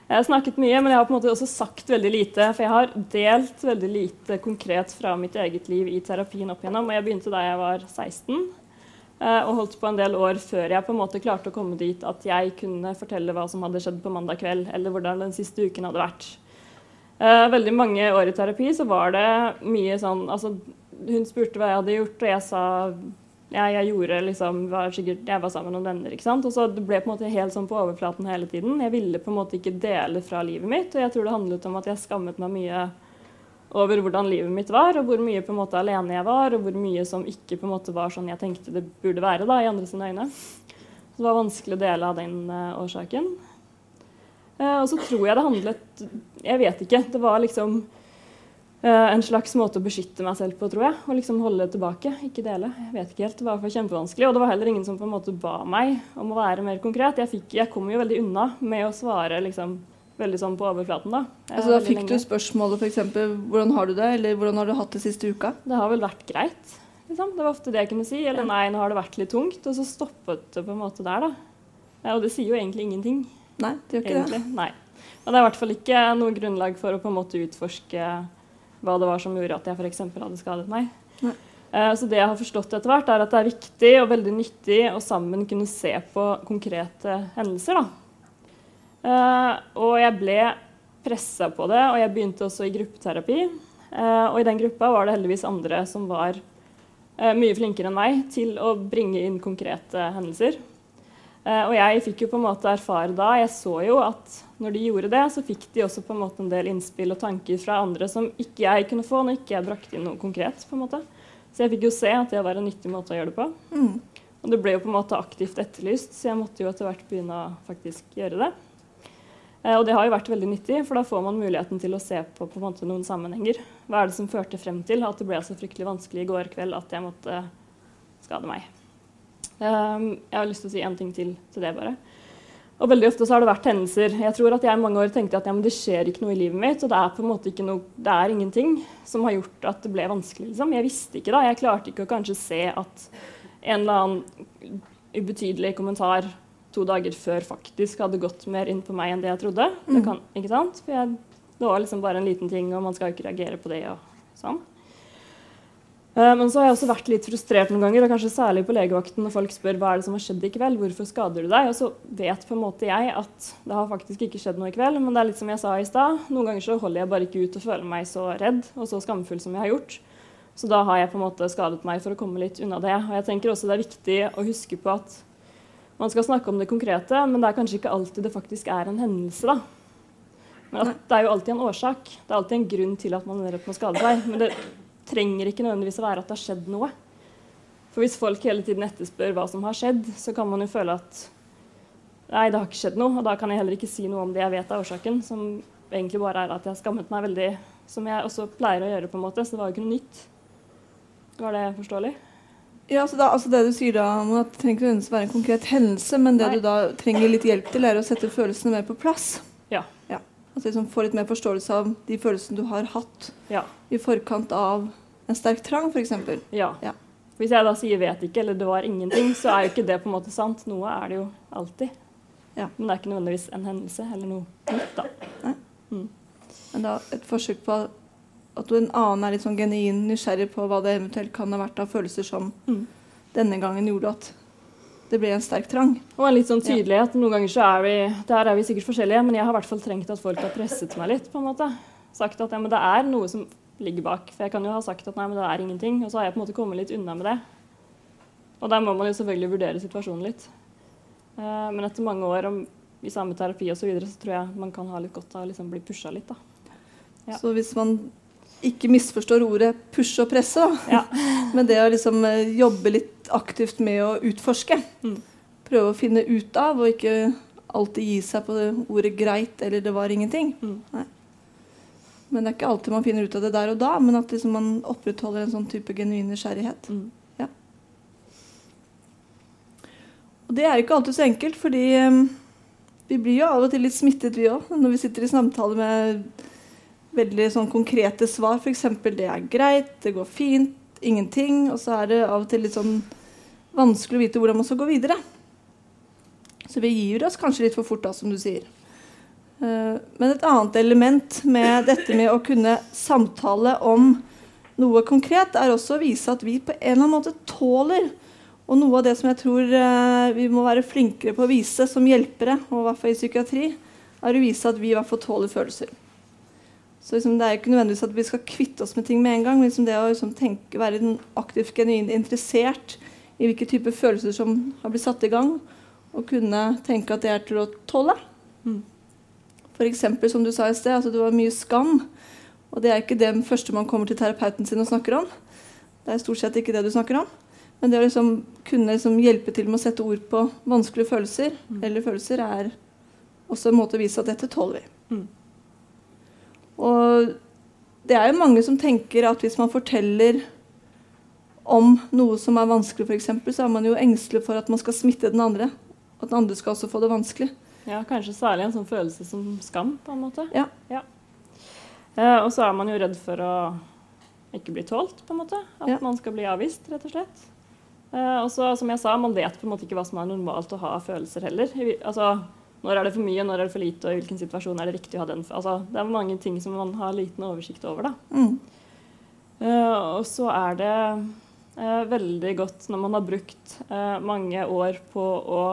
Jeg har snakket mye, men jeg har på en måte også sagt veldig lite. For jeg har delt veldig lite konkret fra mitt eget liv i terapien opp igjennom. Og jeg begynte da jeg var 16, eh, og holdt på en del år før jeg på en måte klarte å komme dit at jeg kunne fortelle hva som hadde skjedd på mandag kveld, eller hvordan den siste uken hadde vært. Eh, veldig mange år i terapi så var det mye sånn altså, Hun spurte hva jeg hadde gjort, og jeg sa ja, jeg gjorde liksom, var sikkert, jeg var sammen med noen venner. ikke sant? Og så Det ble på en måte helt sånn på overflaten hele tiden. Jeg ville på en måte ikke dele fra livet mitt. Og jeg tror det handlet om at jeg skammet meg mye over hvordan livet mitt var, og hvor mye på en måte alene jeg var, og hvor mye som ikke på en måte var sånn jeg tenkte det burde være da, i andre sine øyne. Så det var vanskelig å dele av den uh, årsaken. Uh, og så tror jeg det handlet Jeg vet ikke. Det var liksom en slags måte å beskytte meg selv på, tror jeg. Og liksom holde det tilbake, ikke dele. Jeg vet ikke helt, Det var for kjempevanskelig. Og det var heller ingen som på en måte ba meg om å være mer konkret. Jeg, fikk, jeg kom jo veldig unna med å svare liksom, veldig sånn på overflaten. Da altså, da fikk lenge. du spørsmålet f.eks.: Hvordan har du det? Eller hvordan har du hatt det siste uka? Det har vel vært greit. Liksom. Det var ofte det jeg kunne si. Eller nei, nå har det vært litt tungt. Og så stoppet det på en måte der, da. Og det sier jo egentlig ingenting. Nei, det gjør ikke egentlig. det. Nei. Og det er i hvert fall ikke noe grunnlag for å på en måte utforske hva det var som gjorde at jeg f.eks. hadde skadet meg. Nei. så det jeg har forstått etter hvert, er at det er viktig og veldig nyttig å sammen kunne se på konkrete hendelser. Da. og jeg ble pressa på det, og jeg begynte også i gruppeterapi. Uh, og i den gruppa var det heldigvis andre som var mye flinkere enn meg til å bringe inn konkrete hendelser. Og jeg fikk jo på en måte erfare da Jeg så jo at når de gjorde det, så fikk de også på en måte en del innspill og tanker fra andre som ikke jeg kunne få når ikke jeg brakte inn noe konkret. på en måte. Så jeg fikk jo se at det var en nyttig måte å gjøre det på. Mm. Og det ble jo på en måte aktivt etterlyst, så jeg måtte jo etter hvert begynne å faktisk gjøre det. Eh, og det har jo vært veldig nyttig, for da får man muligheten til å se på, på en måte noen sammenhenger. Hva er det som førte frem til at det ble så fryktelig vanskelig i går kveld at jeg måtte skade meg. Um, jeg har lyst til å si en ting til til det, bare. Og veldig ofte så har det vært hendelser. Jeg tror at jeg i mange år tenkte at ja, det skjer ikke noe i livet mitt. Og det er på en måte ikke noe, det er ingenting som har gjort at det ble vanskelig. Liksom. Jeg visste ikke da. Jeg klarte ikke å kanskje se at en eller annen ubetydelig kommentar to dager før faktisk hadde gått mer inn på meg enn det jeg trodde. Det, kan, ikke sant? For jeg, det var liksom bare en liten ting, og man skal ikke reagere på det. og sånn. Eh, men så har jeg også vært litt frustrert noen ganger, og kanskje særlig på legevakten når folk spør hva er det som har skjedd i kveld, hvorfor skader du deg? Og så vet på en måte jeg at det har faktisk ikke skjedd noe i kveld, men det er litt som jeg sa i stad. Noen ganger så holder jeg bare ikke ut og føler meg så redd og så skamfull som jeg har gjort. Så da har jeg på en måte skadet meg for å komme litt unna det. Og jeg tenker også det er viktig å huske på at man skal snakke om det konkrete, men det er kanskje ikke alltid det faktisk er en hendelse, da. Men det er jo alltid en årsak. Det er alltid en grunn til at man er redd på å skade seg. Men det trenger ikke nødvendigvis å være at det har skjedd noe. For hvis folk hele tiden etterspør hva som har skjedd, så kan man jo føle at Nei, det har ikke skjedd noe, og da kan jeg heller ikke si noe om det jeg vet av årsaken, som egentlig bare er at jeg har skammet meg veldig, som jeg også pleier å gjøre, på en måte. Så det var jo ikke noe nytt. Var det forståelig? Ja, så da, altså Det du sier da, om at det trenger ikke nødvendigvis være en konkret hendelse, men det Nei. du da trenger litt hjelp til, er å sette følelsene mer på plass. Ja. Altså liksom Få litt mer forståelse av de følelsene du har hatt Ja. i forkant av en sterk trang, f.eks. ja. Ja. Hvis jeg da sier 'vet ikke' eller 'det var ingenting', så er jo ikke det på en måte sant. Noe er det jo alltid. Ja. Men det er ikke nødvendigvis en hendelse eller noe nytt, da. Men da et forsøk på at du en annen er litt sånn genuin nysgjerrig på hva det eventuelt kan ha vært av følelser som Mm. denne gangen gjorde at det ble en sterk trang. Og en litt sånn tydelighet. Noen ganger så er vi Der er vi sikkert forskjellige, men jeg har i hvert fall trengt at folk har presset meg litt. på en måte. Sagt at ja, men det er noe som ligger bak. For jeg kan jo ha sagt at nei, men det er ingenting, og så har jeg på en måte kommet litt unna med det. Og der må man jo selvfølgelig vurdere situasjonen litt. Eh, men etter mange år om, i samme terapi osv. Så, videre, så tror jeg man kan ha litt godt av å liksom bli pusha litt. da. Ja. Så hvis man ikke misforstår ordet pushe og presse, da, Ja. men det å liksom eh, jobbe litt aktivt med å utforske, Mm. prøve å finne ut av, og ikke alltid gi seg på det ordet greit eller det var ingenting. Mm. Nei. Men det er ikke alltid man finner ut av det der og da, men at liksom man opprettholder en sånn type genuin nysgjerrighet. Mm. Og det er ikke alltid så enkelt, fordi um, vi blir jo av og til litt smittet, vi òg, når vi sitter i samtale med veldig sånn konkrete svar. F.eks.: Det er greit, det går fint, ingenting. Og så er det av og til litt sånn vanskelig å vite hvordan man skal gå videre. Så vi gir oss kanskje litt for fort, da, som du sier. Eh, Men et annet element med dette med å kunne samtale om noe konkret, er også å vise at vi på en eller annen måte tåler og noe av det som jeg tror eh, vi må være flinkere på å vise som hjelpere, og i hvert fall i psykiatri, er å vise at vi i hvert fall tåler følelser. Så liksom, Det er ikke nødvendigvis at vi skal kvitte oss med ting med en gang, men liksom det å liksom tenke, være aktivt genuint interessert i hvilke typer følelser som har blitt satt i gang, og kunne tenke at det er til å tåle. Mm. F.eks. som du sa i sted, altså det var mye skam. Og det er ikke det første man kommer til terapeuten sin og snakker om. Det er stort sett ikke det du snakker om. Men det å liksom kunne liksom hjelpe til med å sette ord på vanskelige følelser, Mm. eller følelser, er også en måte å vise at dette tåler vi. Mm. Og det er jo mange som tenker at hvis man forteller om noe som er vanskelig, f.eks., så er man jo engstelig for at man skal smitte den andre. At den andre skal også få det vanskelig. Ja, kanskje særlig en sånn følelse som skam, på en måte. Ja. Eh, og så er man jo redd for å ikke bli tålt, på en måte. At Ja. man skal bli avvist, rett og slett. Eh, og så, som jeg sa, man vet på en måte ikke hva som er normalt å ha av følelser heller. Altså, når er det for mye, når er det for lite, og i hvilken situasjon er det riktig å ha den? Altså, det er mange ting som man har liten oversikt over. Mm. Uh, og så er det uh, veldig godt når man har brukt uh, mange år på å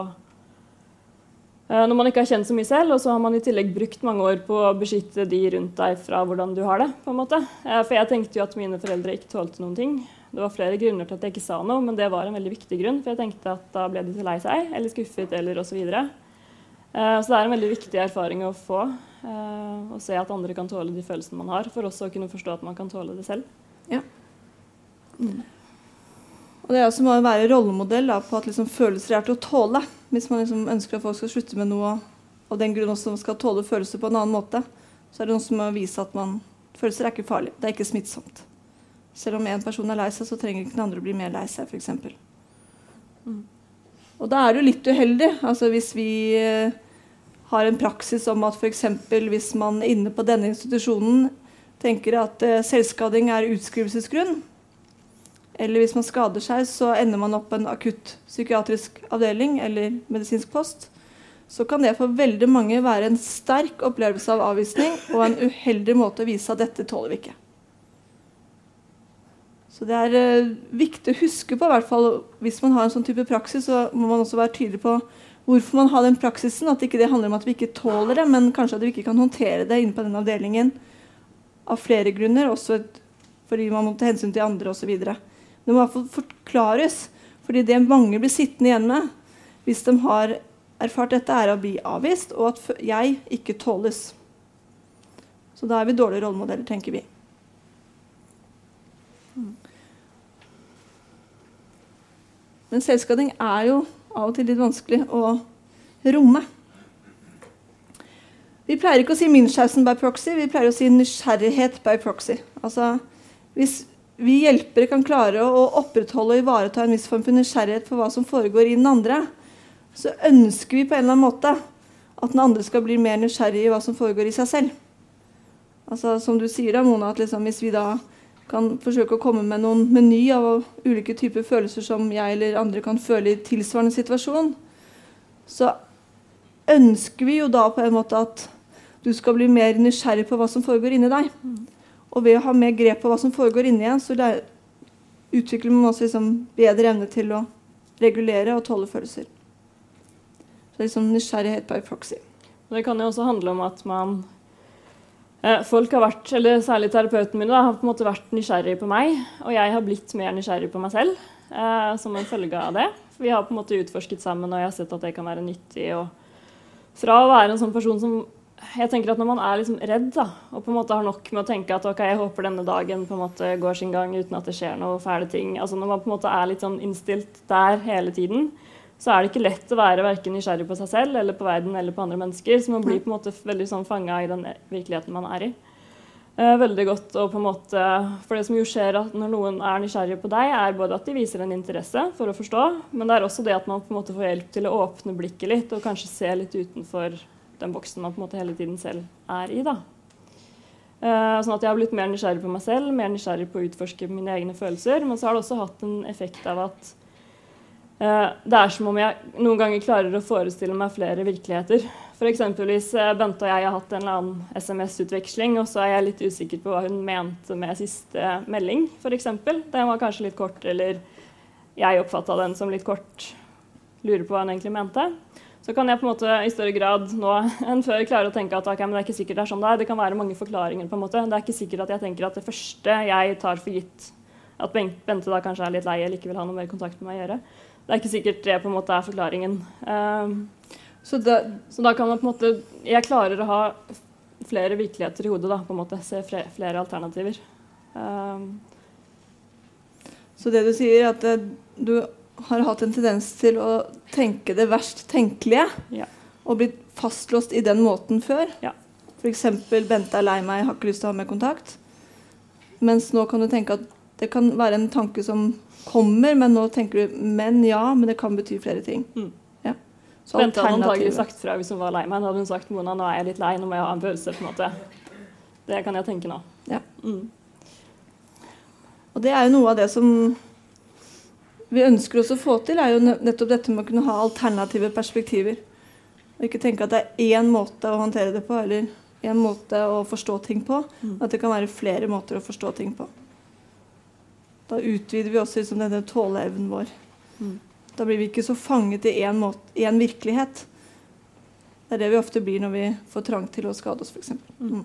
Når man ikke har kjent så mye selv, og så har man i tillegg brukt mange år på å beskytte de rundt deg fra hvordan du har det. på en måte. For jeg tenkte jo at mine foreldre ikke tålte noen ting. Det var flere grunner til at jeg ikke sa noe, men det var en veldig viktig grunn. For jeg tenkte at da ble de så lei seg, eller skuffet, eller osv. Så. Eh, så det er en veldig viktig erfaring å få. eh, Å se at andre kan tåle de følelsene man har, for også å kunne forstå at man kan tåle det selv. Ja. Og det er også må være rollemodell da, på at liksom følelser er til å tåle. Hvis man liksom ønsker at folk skal slutte med noe og den grunn også skal tåle følelser på en annen måte, så er det noen som må vise at man, følelser er ikke farlig. Det er ikke smittsomt. Selv om en person er lei seg, så trenger ikke den andre å bli mer lei seg, f.eks. Mm. Og da er det jo litt uheldig. Altså hvis vi eh, har en praksis om at f.eks. hvis man inne på denne institusjonen tenker at eh, selvskading er utskrivelsesgrunn, eller hvis man skader seg, så ender man opp på en akutt psykiatrisk avdeling eller medisinsk post. Så kan det for veldig mange være en sterk opplevelse av avvisning og en uheldig måte å vise at dette tåler vi ikke. Så det er eh, viktig å huske på, i hvert fall hvis man har en sånn type praksis, så må man også være tydelig på hvorfor man har den praksisen. At ikke det handler om at vi ikke tåler det, men kanskje at vi ikke kan håndtere det inne på den avdelingen av flere grunner, også fordi man må ta hensyn til andre osv. Det må i hvert fall forklares, fordi det mange blir sittende igjen med hvis de har erfart dette, er å bli avvist, og at jeg ikke tåles. Så da er vi dårlige rollemodeller, tenker vi. Men selvskading er jo av og til litt vanskelig å romme. Vi pleier ikke å si 'Münchhausen by proxy', vi pleier å si 'nysgjerrighet by proxy'. Altså, hvis vi hjelpere kan klare å opprettholde og ivareta en viss form for nysgjerrighet for hva som foregår i den andre, så ønsker vi på en eller annen måte at den andre skal bli mer nysgjerrig i hva som foregår i seg selv. Altså, som du sier, da, Mona, at liksom, hvis vi da kan forsøke å komme med noen meny av ulike typer følelser som jeg eller andre kan føle i tilsvarende situasjon, så ønsker vi jo da på en måte at du skal bli mer nysgjerrig på hva som foregår inni deg. Og ved å ha mer grep på hva som foregår inni en, så utvikler man også liksom bedre evne til å regulere og tåle følelser. Så det er liksom nysgjerrighet by proxy. Det kan jo også handle om at man Folk har vært, eller særlig terapeuten min, da, har på en måte vært nysgjerrig på meg. Og jeg har blitt mer nysgjerrig på meg selv eh, som en følge av det. Vi har på en måte utforsket sammen, og jeg har sett at det kan være nyttig. fra å være en sånn person som jeg tenker at Når man er liksom redd da, og på en måte har nok med å tenke at ok, jeg håper denne dagen på en måte går sin gang uten at det skjer noe fæle ting altså Når man på en måte er litt sånn innstilt der hele tiden, så er det ikke lett å være verken nysgjerrig på seg selv eller på verden eller på andre mennesker. Så man blir på en måte veldig sånn fanga i den virkeligheten man er i. Eh, veldig godt og på en måte, For det som jo skjer når noen er nysgjerrig på deg, er både at de viser en interesse for å forstå, men det er også det at man på en måte får hjelp til å åpne blikket litt og kanskje se litt utenfor den boksen man på en måte hele tiden selv er i. da. Eh, sånn at jeg har blitt mer nysgjerrig på meg selv, mer nysgjerrig på å utforske mine egne følelser. Men så har det også hatt en effekt av at det er som om jeg noen ganger klarer å forestille meg flere virkeligheter. F.eks. hvis uh, Bente og jeg har hatt en eller annen SMS-utveksling, og så er jeg litt usikker på hva hun mente med siste melding, f.eks. Den var kanskje litt kort, eller jeg oppfatta den som litt kort. Lurer på hva hun egentlig mente så kan jeg på en måte i større grad nå enn før klare å tenke at okay, det er ikke sikkert det er sånn det er. Det kan være mange forklaringer. på en måte. Det er ikke sikkert at jeg tenker at det første jeg tar for gitt at Bente da kanskje er litt lei eller ikke vil ha noe mer kontakt med meg å gjøre. Det er ikke sikkert det på en måte er forklaringen. Uh, så, da, så, da, kan man på en måte Jeg klarer å ha flere virkeligheter i hodet. da, på en måte, Se flere, flere alternativer. Uh, så det du sier, er at det, du har hatt en tendens til å tenke det verst tenkelige. Ja. Og blitt fastlåst i den måten før. Ja. F.eks.: Bente er lei meg, har ikke lyst til å ha mer kontakt. Mens nå kan du tenke at det kan være en tanke som kommer, men nå tenker du men ja, men det kan bety flere ting. Mm. Ja. Bente hadde antagelig sagt fra hvis hun var lei meg. Hadde hun sagt Mona, nå er jeg litt lei, nå må jeg ha en følelse. på en måte. Det kan jeg tenke nå. Ja. Mm. Og det er jo noe av det som vi ønsker oss å få til, er jo nettopp dette med å kunne ha alternative perspektiver. Og ikke tenke at det er én måte å håndtere det på, eller én måte å forstå ting på. Mm. At det kan være flere måter å forstå ting på. Da utvider vi også liksom denne tåleevnen vår. Mm. Da blir vi ikke så fanget i én virkelighet. Det er det vi ofte blir når vi får trang til å skade oss, f.eks. Mm.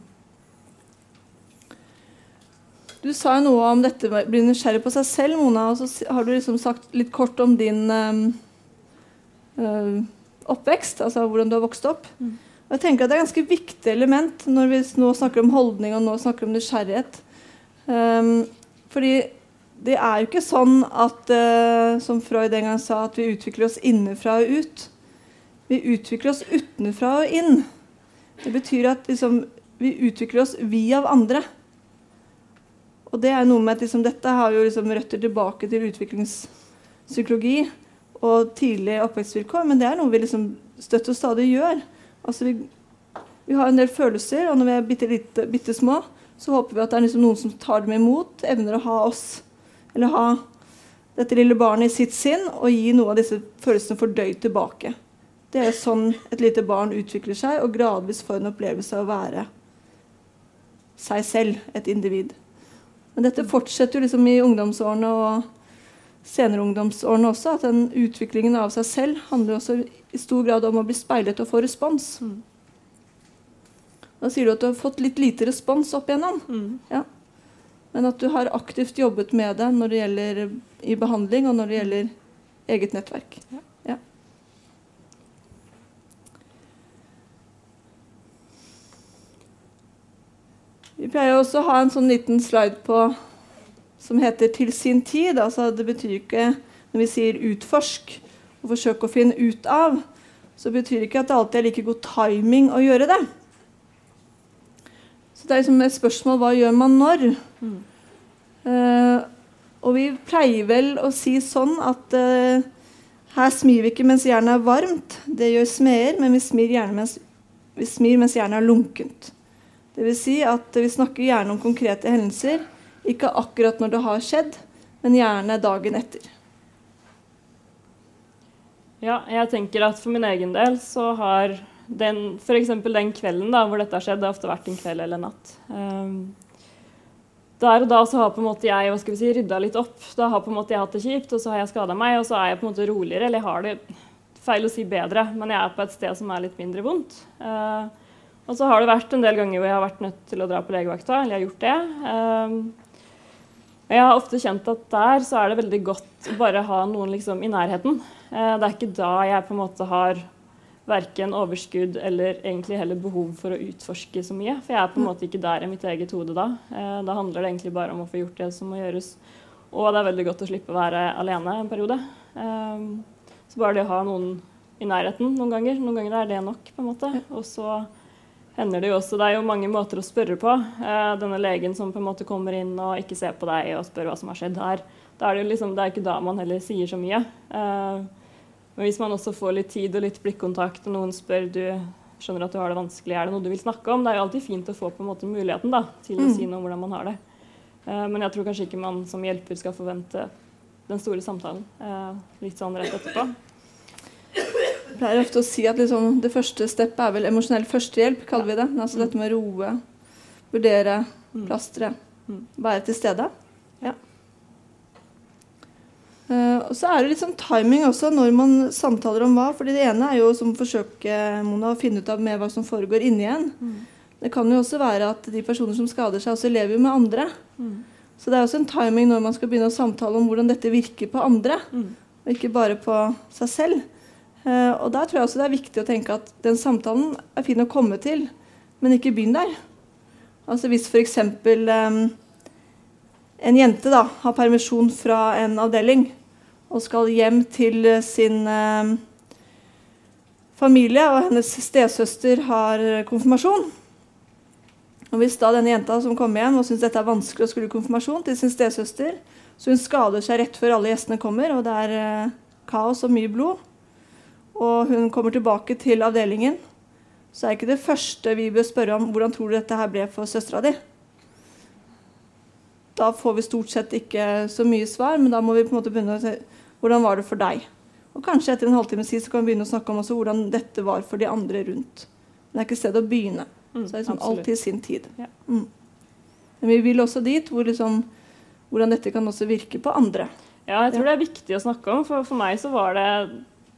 Du sa jo noe om dette med å bli nysgjerrig på seg selv, Mona. Og så har du liksom sagt litt kort om din øh, oppvekst, altså hvordan du har vokst opp. Mm. Og jeg tenker at Det er et ganske viktig element når vi nå snakker om holdning og nå snakker om nysgjerrighet. Um, fordi det er jo ikke sånn at, uh, som Freud en gang sa, at vi utvikler oss innenfra og ut. Vi utvikler oss utenfra og inn. Det betyr at liksom, vi utvikler oss vi av andre. Og det er noe med at liksom, Dette har jo liksom røtter tilbake til utviklingspsykologi og tidlige oppvekstvilkår, men det er noe vi liksom støtt og stadig gjør. Altså vi, vi, har en del følelser, og når vi er bitte, bitte små, så håper vi at det er liksom noen som tar dem imot, evner å ha oss, eller ha dette lille barnet i sitt sinn, og gi noe av disse følelsene fordøyd tilbake. Det er sånn et lite barn utvikler seg og gradvis får en opplevelse av å være seg selv, et individ. Men dette fortsetter jo liksom i ungdomsårene og senere ungdomsårene også. At den utviklingen av seg selv handler også i stor grad om å bli speilet og få respons. Mm. Da sier du at du har fått litt lite respons opp igjennom. Mm. Ja. Men at du har aktivt jobbet med det når det gjelder i behandling, og når det gjelder eget nettverk. Ja. Vi pleier også å ha en sånn liten slide på som heter 'til sin tid'. Altså, det betyr ikke når vi sier 'utforsk' og 'forsøk å finne ut av, så betyr ikke at det alltid er like god timing å gjøre det. Det er liksom et spørsmål hva gjør man når? Mm. Uh, og vi pleier vel å si sånn at uh, her smir vi ikke mens jernet er varmt. Det gjør smeder, men vi smir, mens, vi smir mens jernet er lunkent. Det vil si at vi snakker gjerne om konkrete hendelser, ikke akkurat når det har skjedd, men gjerne dagen etter. Ja, jeg tenker at for min egen del så har den f.eks. den kvelden da, hvor dette har skjedd, det har ofte vært en kveld eller natt. Um, der og da så har på en måte jeg hva skal vi si, rydda litt opp. Da har på en måte jeg hatt det kjipt, og så har jeg skada meg, og så er jeg på en måte roligere. Eller jeg har det feil å si bedre, men jeg er på et sted som er litt mindre vondt. Uh, og så har det vært en del ganger hvor jeg har vært nødt til å dra på legevakta, eller jeg har gjort det. Og jeg har ofte kjent at der så er det veldig godt å bare ha noen liksom i nærheten. Eh, det er ikke da jeg på en måte har verken overskudd eller egentlig heller behov for å utforske så mye. For jeg er på en måte ikke der i mitt eget hode da. Eh, da handler det egentlig bare om å få gjort det som må gjøres. Og det er veldig godt å slippe å være alene en periode. Eh, så bare det å ha noen i nærheten noen ganger. Noen ganger er det nok, på en måte. Og så hender det jo også Det er jo mange måter å spørre på. Eh, denne legen som på en måte kommer inn og ikke ser på deg og spør hva som har skjedd her. Da er det, jo liksom, det er ikke da man heller sier så mye. Men hvis man også får litt tid og litt blikkontakt, og noen spør du skjønner at du har det vanskelig, er det noe du vil snakke om? Det er jo alltid fint å få på en måte muligheten da, til å mm. si noe om hvordan man har det. Eh, men jeg tror kanskje ikke man som hjelper skal forvente den store samtalen eh, litt sånn rett etterpå Jeg pleier ofte å si at liksom, det første steppet er vel emosjonell førstehjelp, kaller vi det. Altså dette med roe, vurdere, mm. plastre, mm. være til stede. Uh, og så er det litt sånn timing også når man samtaler om hva. fordi det ene er jo som forsøker Mona, å finne ut av med hva som foregår inni en. Mm. Det kan jo også være at de personer som skader seg, også lever med andre. Mm. Så det er også en timing når man skal begynne å samtale om hvordan dette virker på andre. Mm. Og ikke bare på seg selv. Uh, og der tror jeg også det er viktig å tenke at den samtalen er fin å komme til, men ikke begynn der. Altså hvis f.eks. Um, en jente da, har permisjon fra en avdeling og skal hjem til sin um, familie, og hennes stesøster har konfirmasjon. Og Hvis da denne jenta som kommer hjem og syns dette er vanskelig å skulle konfirmasjon til sin stesøster, så hun skader seg rett før alle gjestene kommer, og det er uh, kaos og mye blod, og hun kommer tilbake til avdelingen, så er ikke det første vi bør spørre om hvordan tror du dette her ble for søstera di. Da får vi stort sett ikke så mye svar, men da må vi på en måte begynne å hvordan var det for deg. Og kanskje etter en halvtime tid så kan vi begynne å snakke om hvordan dette var for de andre rundt. Men det er ikke sted å begynne. Mm, så det er liksom alltid sin tid. Ja. Mm. Men vi vil også dit hvor liksom, hvordan dette kan også virke på andre. Ja, jeg tror ja. det er viktig å snakke om. For, for meg så var det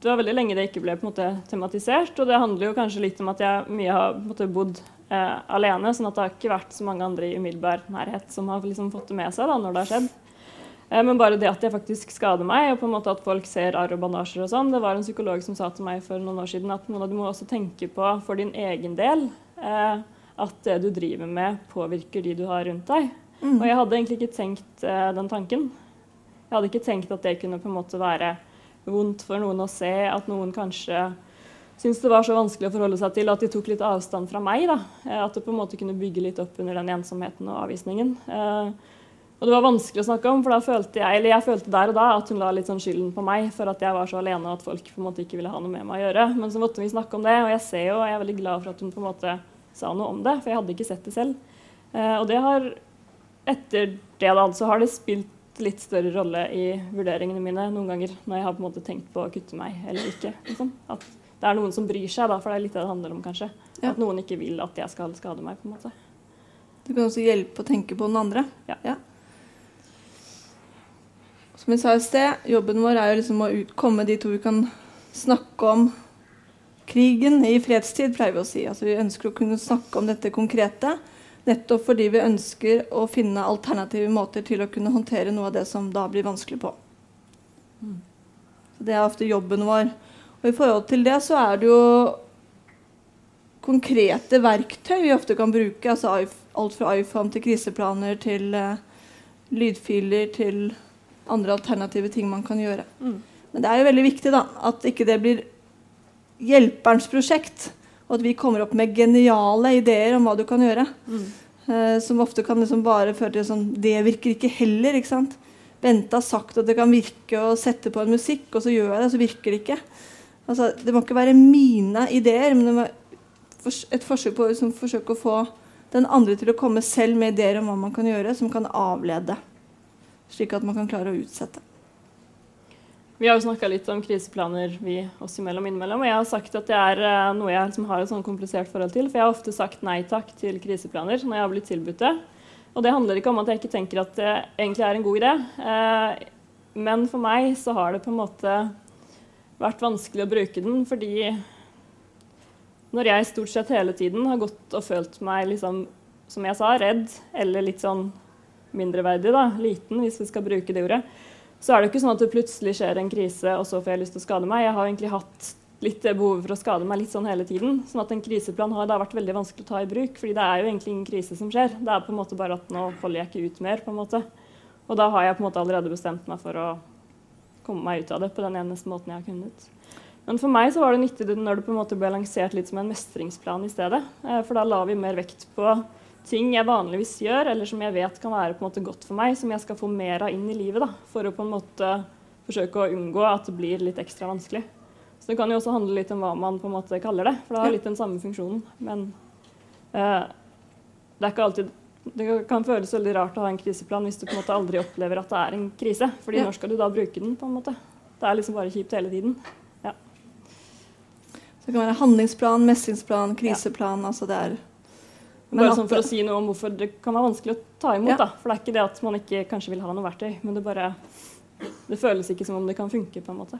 det var veldig lenge det ikke ble måte, tematisert. Og det handler jo kanskje litt om at jeg mye har måte, bodd eh, alene, sånn at det har ikke vært så mange andre i umiddelbar nærhet som har liksom, fått det med seg da, når det har skjedd. Eh, men bare det at jeg faktisk skader meg, og på en måte at folk ser arr og bandasjer og sånn Det var en psykolog som sa til meg for noen år siden at du må også tenke på for din egen del eh, at det du driver med, påvirker de du har rundt deg. Mm. Og jeg hadde egentlig ikke tenkt eh, den tanken. Jeg hadde ikke tenkt at det kunne på en måte være vondt for noen å se at noen kanskje syntes det var så vanskelig å forholde seg til at de tok litt avstand fra meg. Da. At det på en måte kunne bygge litt opp under den ensomheten og avvisningen. Eh, og det var vanskelig å snakke om, for da følte jeg, eller jeg følte der og da at hun la litt sånn skylden på meg for at jeg var så alene og at folk på en måte ikke ville ha noe med meg å gjøre. Men så måtte vi snakke om det, og jeg ser jo, jeg er veldig glad for at hun på en måte sa noe om det, for jeg hadde ikke sett det selv. Eh, og det har, etter det da, så har det spilt litt større rolle i vurderingene mine noen ganger når jeg har på en måte tenkt på å kutte meg eller ikke. Liksom. At det er noen som bryr seg, da, for det er litt det det handler om, kanskje. Ja. At noen ikke vil at jeg skal skade meg. på en måte. Det kan også hjelpe å tenke på den andre. Ja. ja. Som jeg sa i sted, jobben vår er jo liksom å komme dit hvor vi kan snakke om krigen i fredstid, pleier vi å si. Altså, vi ønsker å kunne snakke om dette konkrete. Nettopp fordi vi ønsker å finne alternative måter til å kunne håndtere noe av det som da blir vanskelig på. Så Det er ofte jobben vår. Og I forhold til det så er det jo konkrete verktøy vi ofte kan bruke. altså Alt fra iPhone til kriseplaner til uh, lydfiler til andre alternative ting man kan gjøre. Mm. Men det er jo veldig viktig da, at ikke det blir hjelperens prosjekt. Og at vi kommer opp med geniale ideer om hva du kan gjøre. Mm. Uh, som ofte kan liksom bare føre til sånn Det virker ikke heller. ikke sant? Bente har sagt at det kan virke å sette på en musikk, og så gjør jeg det, så virker det ikke. Altså, det må ikke være mine ideer, men det må et forsøk på liksom, forsøke å få den andre til å komme selv med ideer om hva man kan gjøre, som kan avlede. Slik at man kan klare å utsette. Vi har jo snakka litt om kriseplaner vi oss imellom innimellom. Og jeg har sagt at det er uh, noe jeg liksom har et sånn komplisert forhold til. For jeg har ofte sagt nei takk til kriseplaner når jeg har blitt tilbudt det. Og det handler ikke om at jeg ikke tenker at det egentlig er en god idé. Uh, men for meg så har det på en måte vært vanskelig å bruke den fordi når jeg stort sett hele tiden har gått og følt meg liksom, som jeg sa, redd eller litt sånn mindreverdig, da, liten, hvis vi skal bruke det ordet, så er det ikke sånn at det plutselig skjer en krise, og så får jeg lyst til å skade meg. Jeg har egentlig hatt litt det behovet for å skade meg litt sånn hele tiden. sånn at en kriseplan har da vært veldig vanskelig å ta i bruk, fordi det er jo egentlig ingen krise som skjer. Det er på en måte bare at nå holder jeg ikke ut mer, på en måte. Og da har jeg på en måte allerede bestemt meg for å komme meg ut av det på den eneste måten jeg har kunnet. Men for meg så var det nyttig når det på en måte ble lansert litt som en mestringsplan i stedet. Eh, for da la vi mer vekt på ting jeg vanligvis gjør, eller som jeg vet kan være på en måte godt for meg, som jeg skal få mer av inn i livet. da, For å på en måte forsøke å unngå at det blir litt ekstra vanskelig. Så det kan jo også handle litt om hva man på en måte kaller det, for det har litt den samme funksjonen. Men uh, det er ikke alltid det kan føles veldig rart å ha en kriseplan hvis du på en måte aldri opplever at det er en krise. fordi ja. når skal du da bruke den? på en måte? Det er liksom bare kjipt hele tiden. ja Det kan være handlingsplan, mestringsplan, kriseplan. altså det er bare sånn for å si noe om hvorfor det kan være vanskelig å ta imot. Ja. da. For det er ikke det at man ikke kanskje vil ha noe verktøy, men det bare det føles ikke som om det kan funke. på en måte.